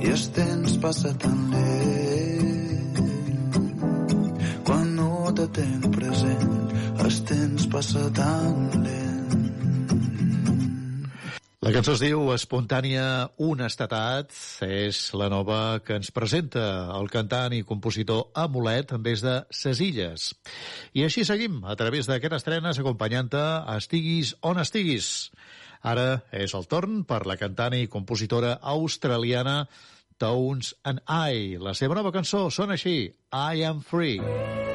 i el temps passa tan lent quan no te tinc present el temps passa tan lent
la cançó es diu Espontània Honestedat. És la nova que ens presenta el cantant i compositor Amulet des de Ses Illes. I així seguim a través d'aquestes trenes acompanyant-te estiguis on estiguis. Ara és el torn per la cantant i compositora australiana Tones and I. La seva nova cançó sona així, I am free.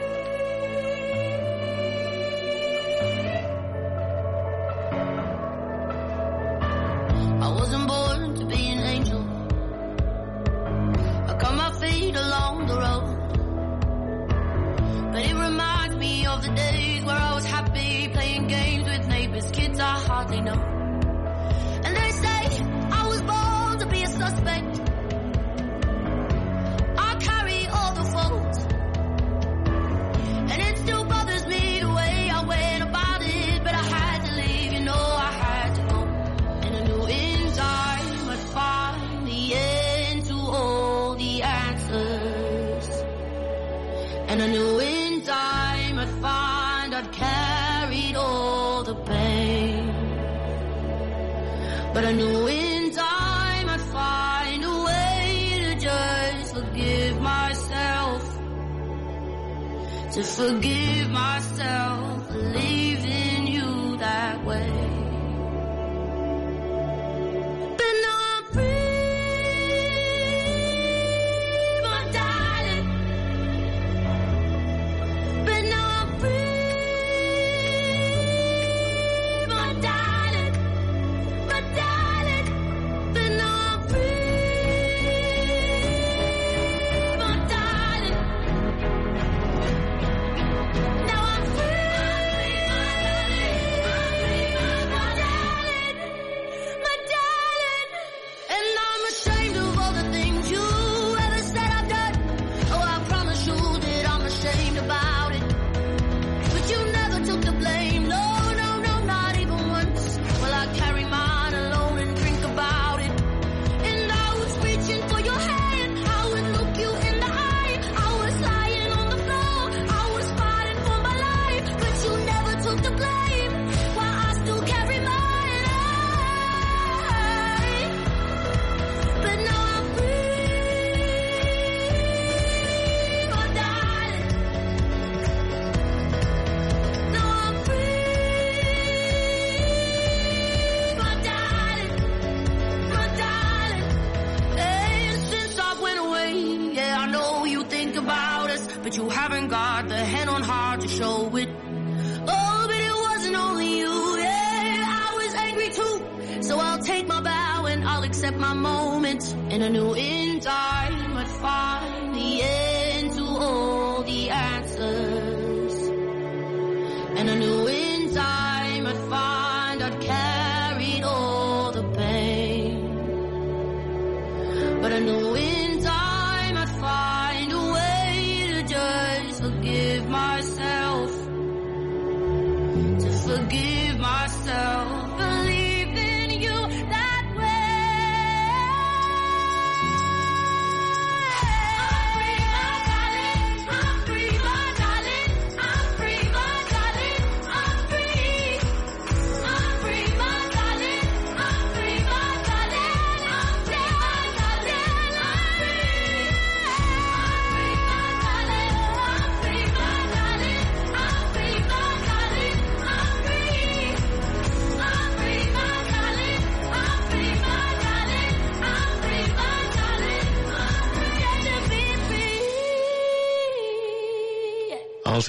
forgive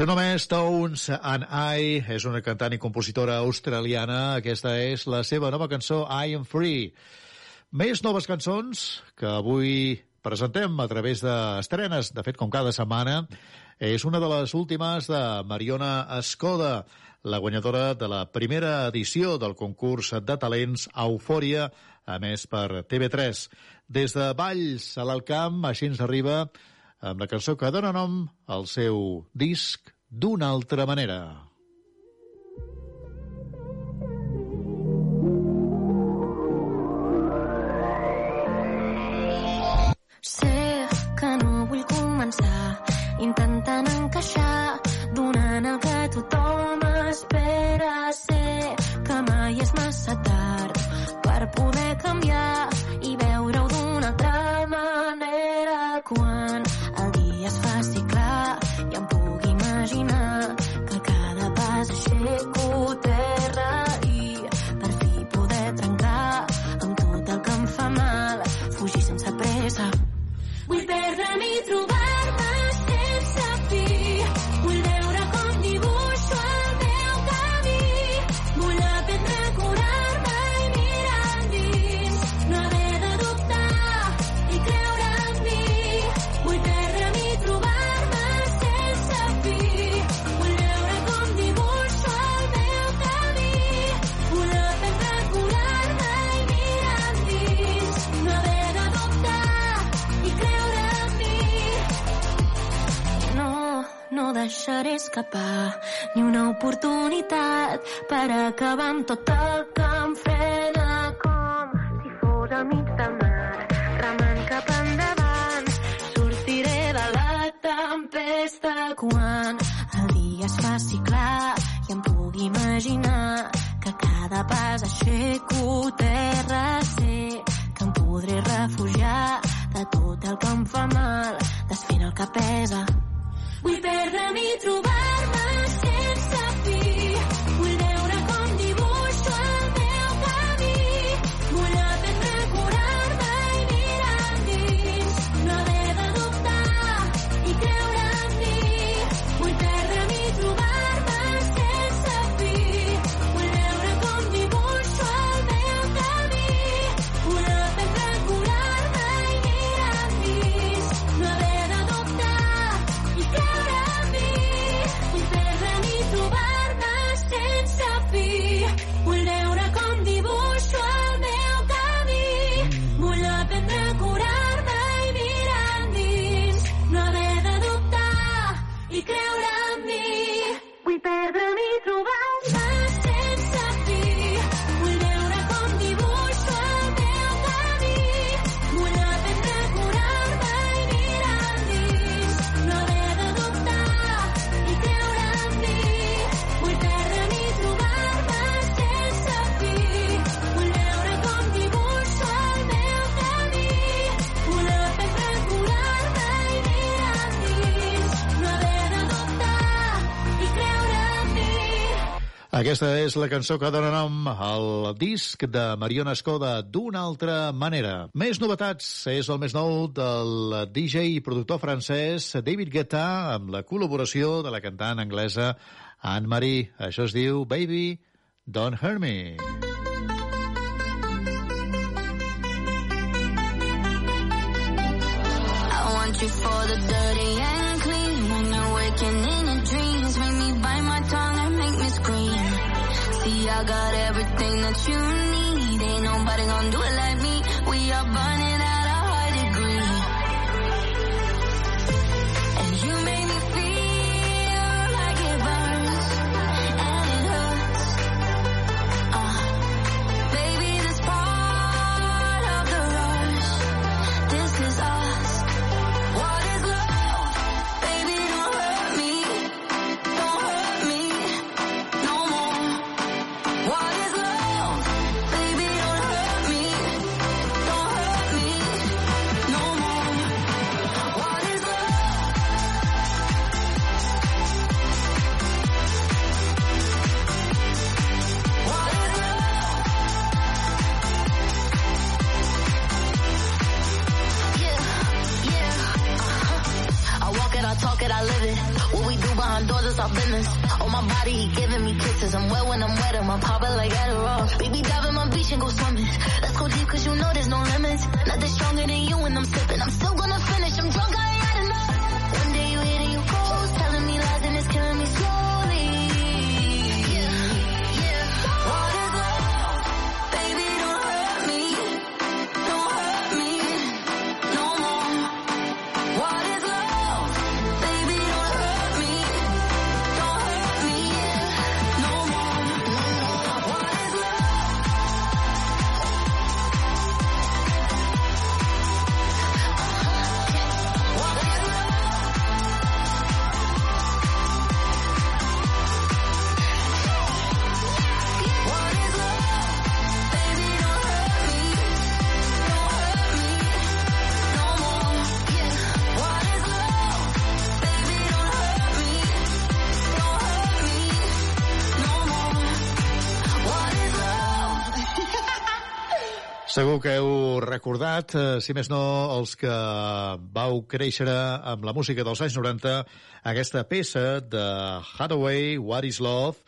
seu nom és Tones and I, és una cantant i compositora australiana. Aquesta és la seva nova cançó, I Am Free. Més noves cançons que avui presentem a través d'estrenes, de fet, com cada setmana, és una de les últimes de Mariona Escoda, la guanyadora de la primera edició del concurs de talents Eufòria, a més per TV3. Des de Valls a l'Alcamp, així ens arriba amb la cançó que dona nom al seu disc d'una altra manera.
Sé que no vull començar intentant encaixar donant el que tothom espera sé que mai és massa tard per poder canviar i veure-ho d'una altra manera quan deixaré escapar ni una oportunitat per acabar amb tot el que em frena com si fos al mig del mar, remant cap endavant. Sortiré de la tempesta quan el dia es faci clar i em pugui imaginar que cada pas aixeco terra sé que em podré refugiar de tot el que em fa mal, desfent el que pesa. Vull perdre'm i trobar-me sense
Aquesta és la cançó que dona nom al disc de Mariona Escoda d'una altra manera. Més novetats, és el més nou del DJ i productor francès David Guetta amb la col·laboració de la cantant anglesa Anne-Marie. Això es diu Baby, Don't Hurt Me.
I want you for the dirty you business. On oh, my body, he giving me kisses. I'm wet when I'm wet, I'm popping like Adderall. Baby, dive in my beach and go swimming. Let's go deep, cause you know there's no limits. Nothing stronger than you when I'm sipping.
Segur que heu recordat, eh, si més no, els que vau créixer amb la música dels anys 90, aquesta peça de Hathaway, What is Love,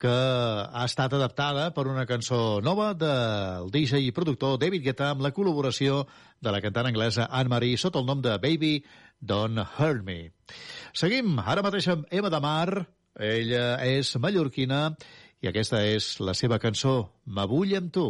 que ha estat adaptada per una cançó nova del DJ i productor David Guetta amb la col·laboració de la cantant anglesa Anne-Marie sota el nom de Baby Don't Hurt Me. Seguim ara mateix amb Emma de Mar. Ella és mallorquina i aquesta és la seva cançó M'avull amb tu.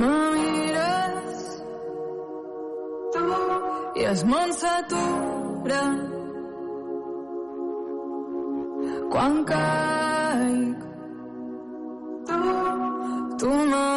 Me mires i el món s'atura quan caic tu m'abraces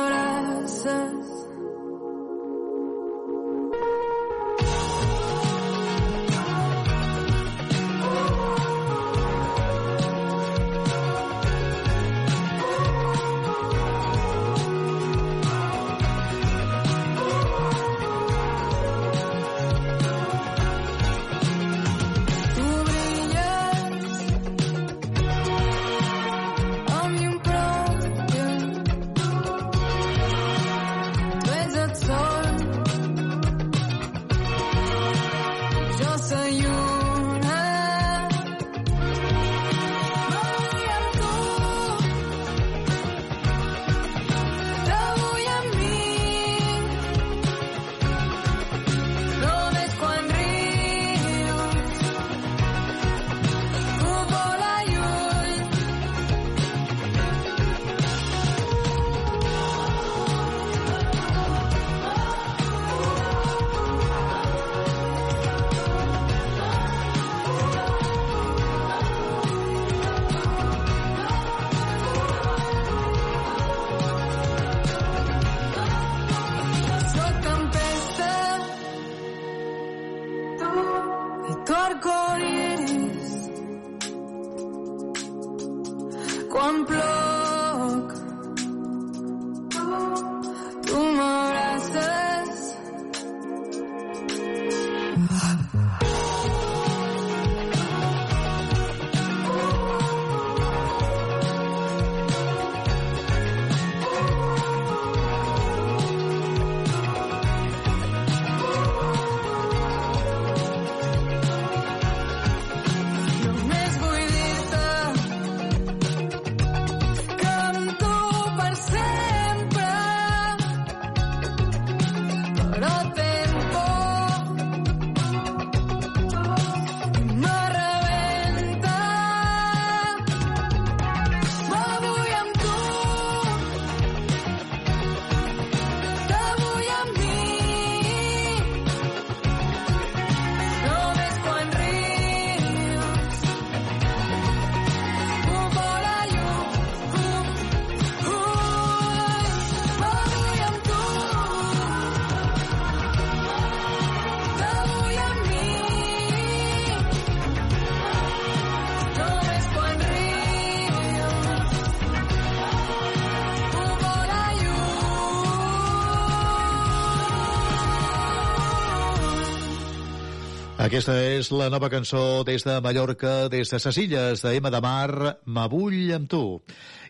Aquesta és la nova cançó des de Mallorca, des de ses illes de M de Mar, M'avull amb tu.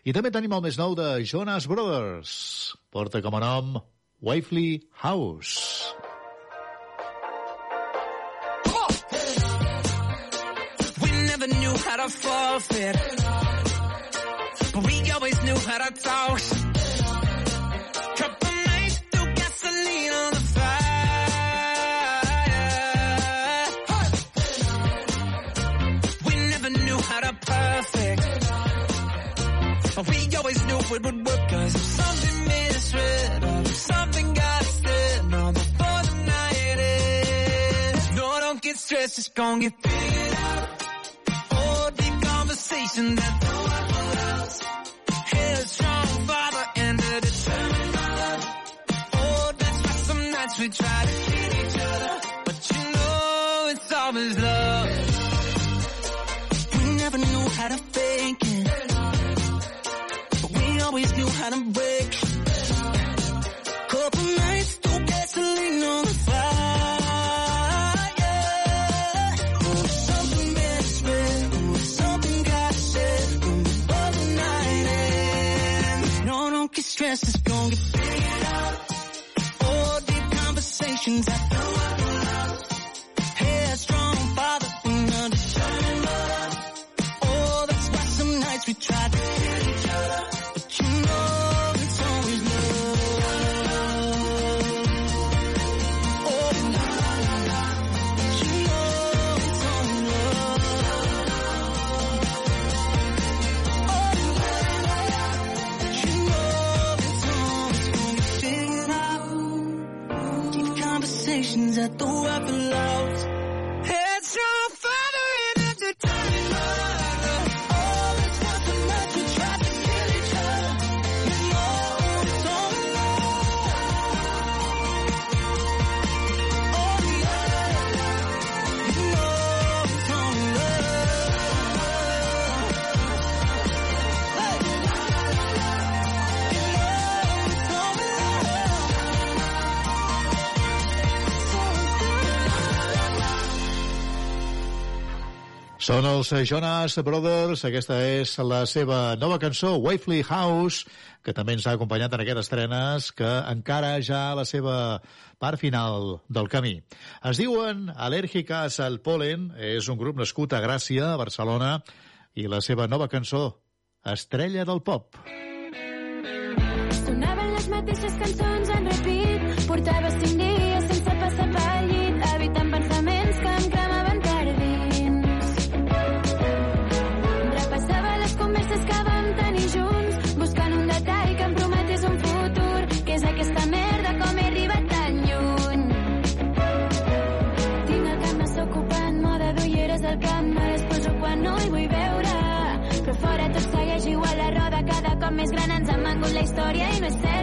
I també tenim el més nou de Jonas Brothers. Porta com a nom Wavely House.
We never knew how to forfeit, but we always knew how to toss. We always knew it would work. Cause if something misread, or if something got said, no, before the night ends. No, don't get stressed, it's gonna get figured out. Oh, deep conversation that no one else. Headstrong father and a determined mother. Oh, that's why some nights we try to kill each other. But you know it's always love. We never knew how to fake it. Always knew how to break. Couple nights, threw gasoline on the fire. Oh, something misread. Oh, something got said. Oh, before the night ends. No, don't get stressed. It's gonna get figured out. Oh, deep conversations that
Són els Jonas Brothers, aquesta és la seva nova cançó, Wavely House, que també ens ha acompanyat en aquestes estrenes, que encara ja a la seva part final del camí. Es diuen Alèrgiques al Polen, és un grup nascut a Gràcia, a Barcelona, i la seva nova cançó, Estrella del Pop.
Sonaven les mateixes cançons en repeat. Portava cinc dies sense passar pel la historia y no estés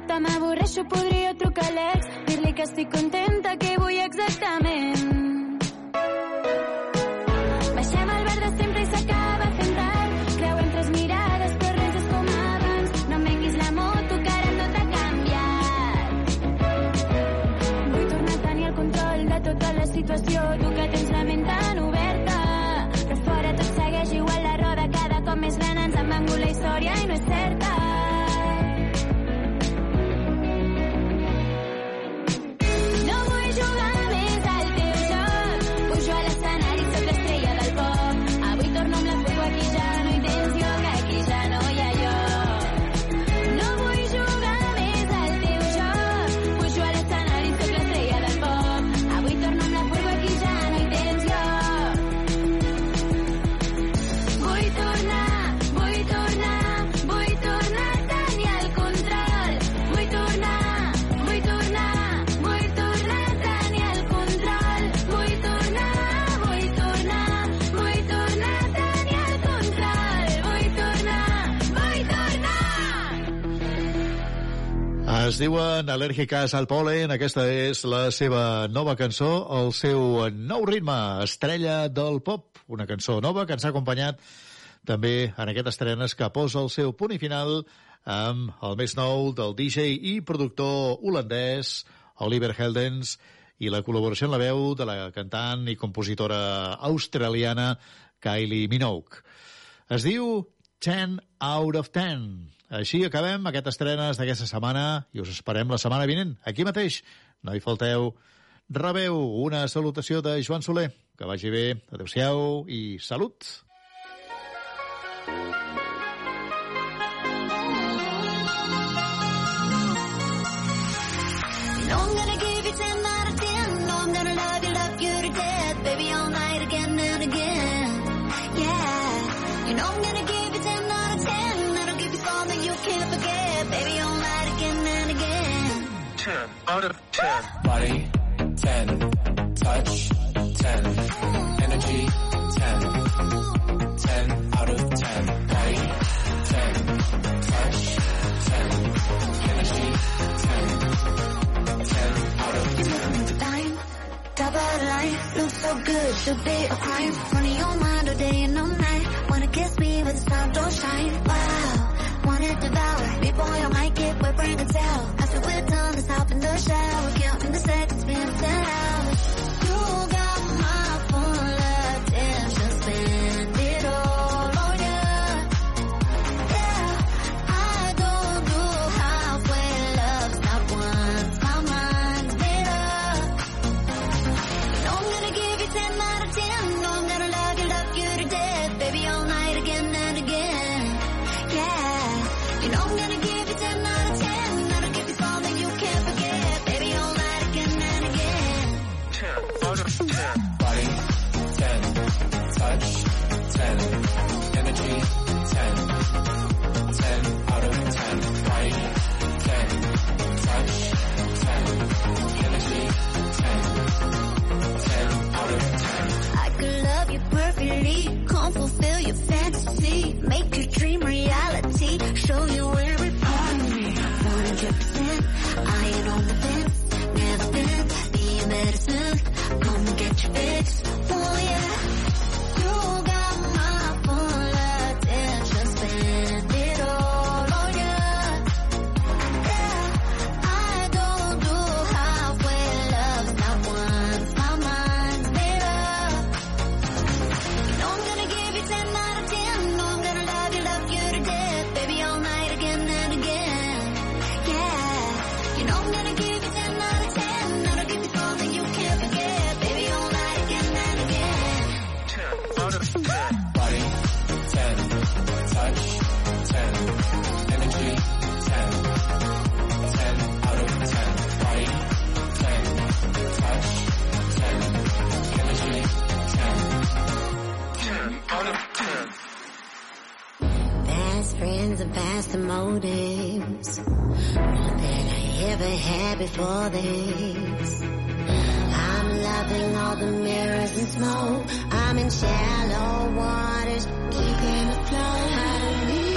nota m'avorreixo, podria trucar a l'ex, dir-li que estic contenta, que vull exactament. Baixem al bar de sempre i s'acaba fent tard. Creuem tres mirades, però res és com abans. No em venguis la moto, que ara tot ha canviat. Vull tornar a tenir el control de tota la situació.
Es diuen Al·lèrgiques al Polen. Aquesta és la seva nova cançó, el seu nou ritme, Estrella del Pop. Una cançó nova que ens ha acompanyat també en aquest estrenes que posa el seu punt i final amb el més nou del DJ i productor holandès Oliver Heldens i la col·laboració en la veu de la cantant i compositora australiana Kylie Minogue. Es diu 10 out of 10. Així acabem aquest estrenes d'aquesta setmana i us esperem la setmana vinent, aquí mateix. No hi falteu. Rebeu una salutació de Joan Soler. Que vagi bé. Adéu-siau i salut.
No, 10.
Body, 10. Touch, 10. Energy, 10. 10 out of 10. Body, 10. Touch, 10. Energy, 10. 10 out of 10.
Dime, the line, look so good, should be a crime. Running your mind all day and all night. Wanna kiss me, but the sun don't shine. Wow, wanna devour. People on your mic, we're bringing tell. After we're done, let's hop in the shower. Counting the seconds, minutes, and. I'm friends and past the motives. More than I ever had before this. I'm loving all the mirrors and smoke. I'm in shallow waters, keeping afloat. I don't need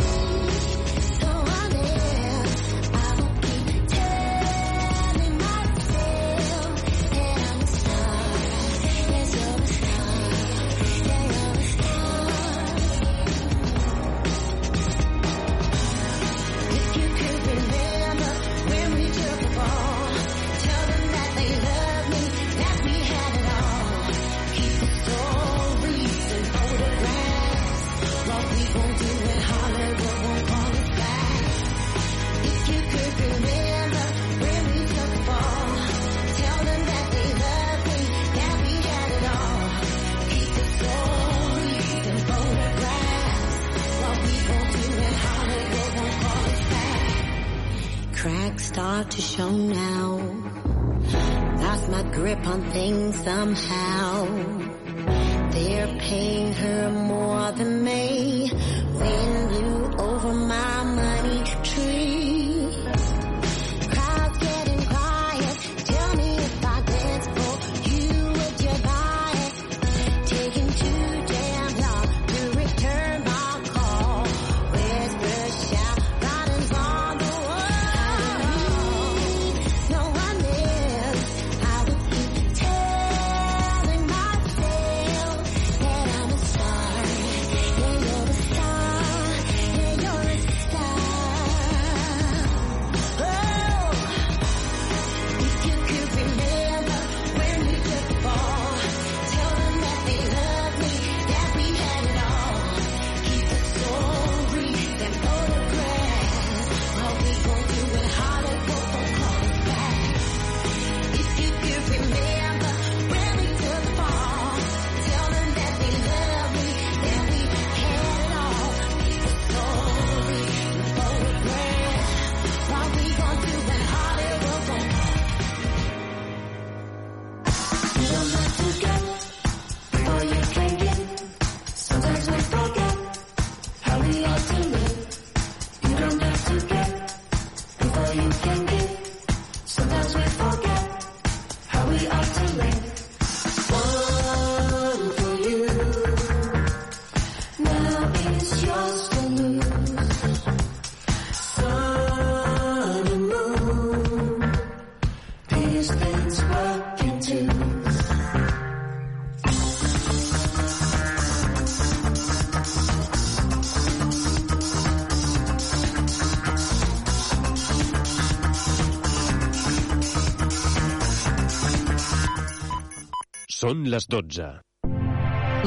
Són les 12.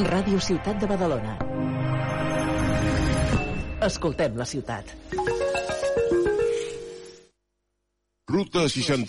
Ràdio Ciutat de Badalona. Escoltem la ciutat.
Ruta 60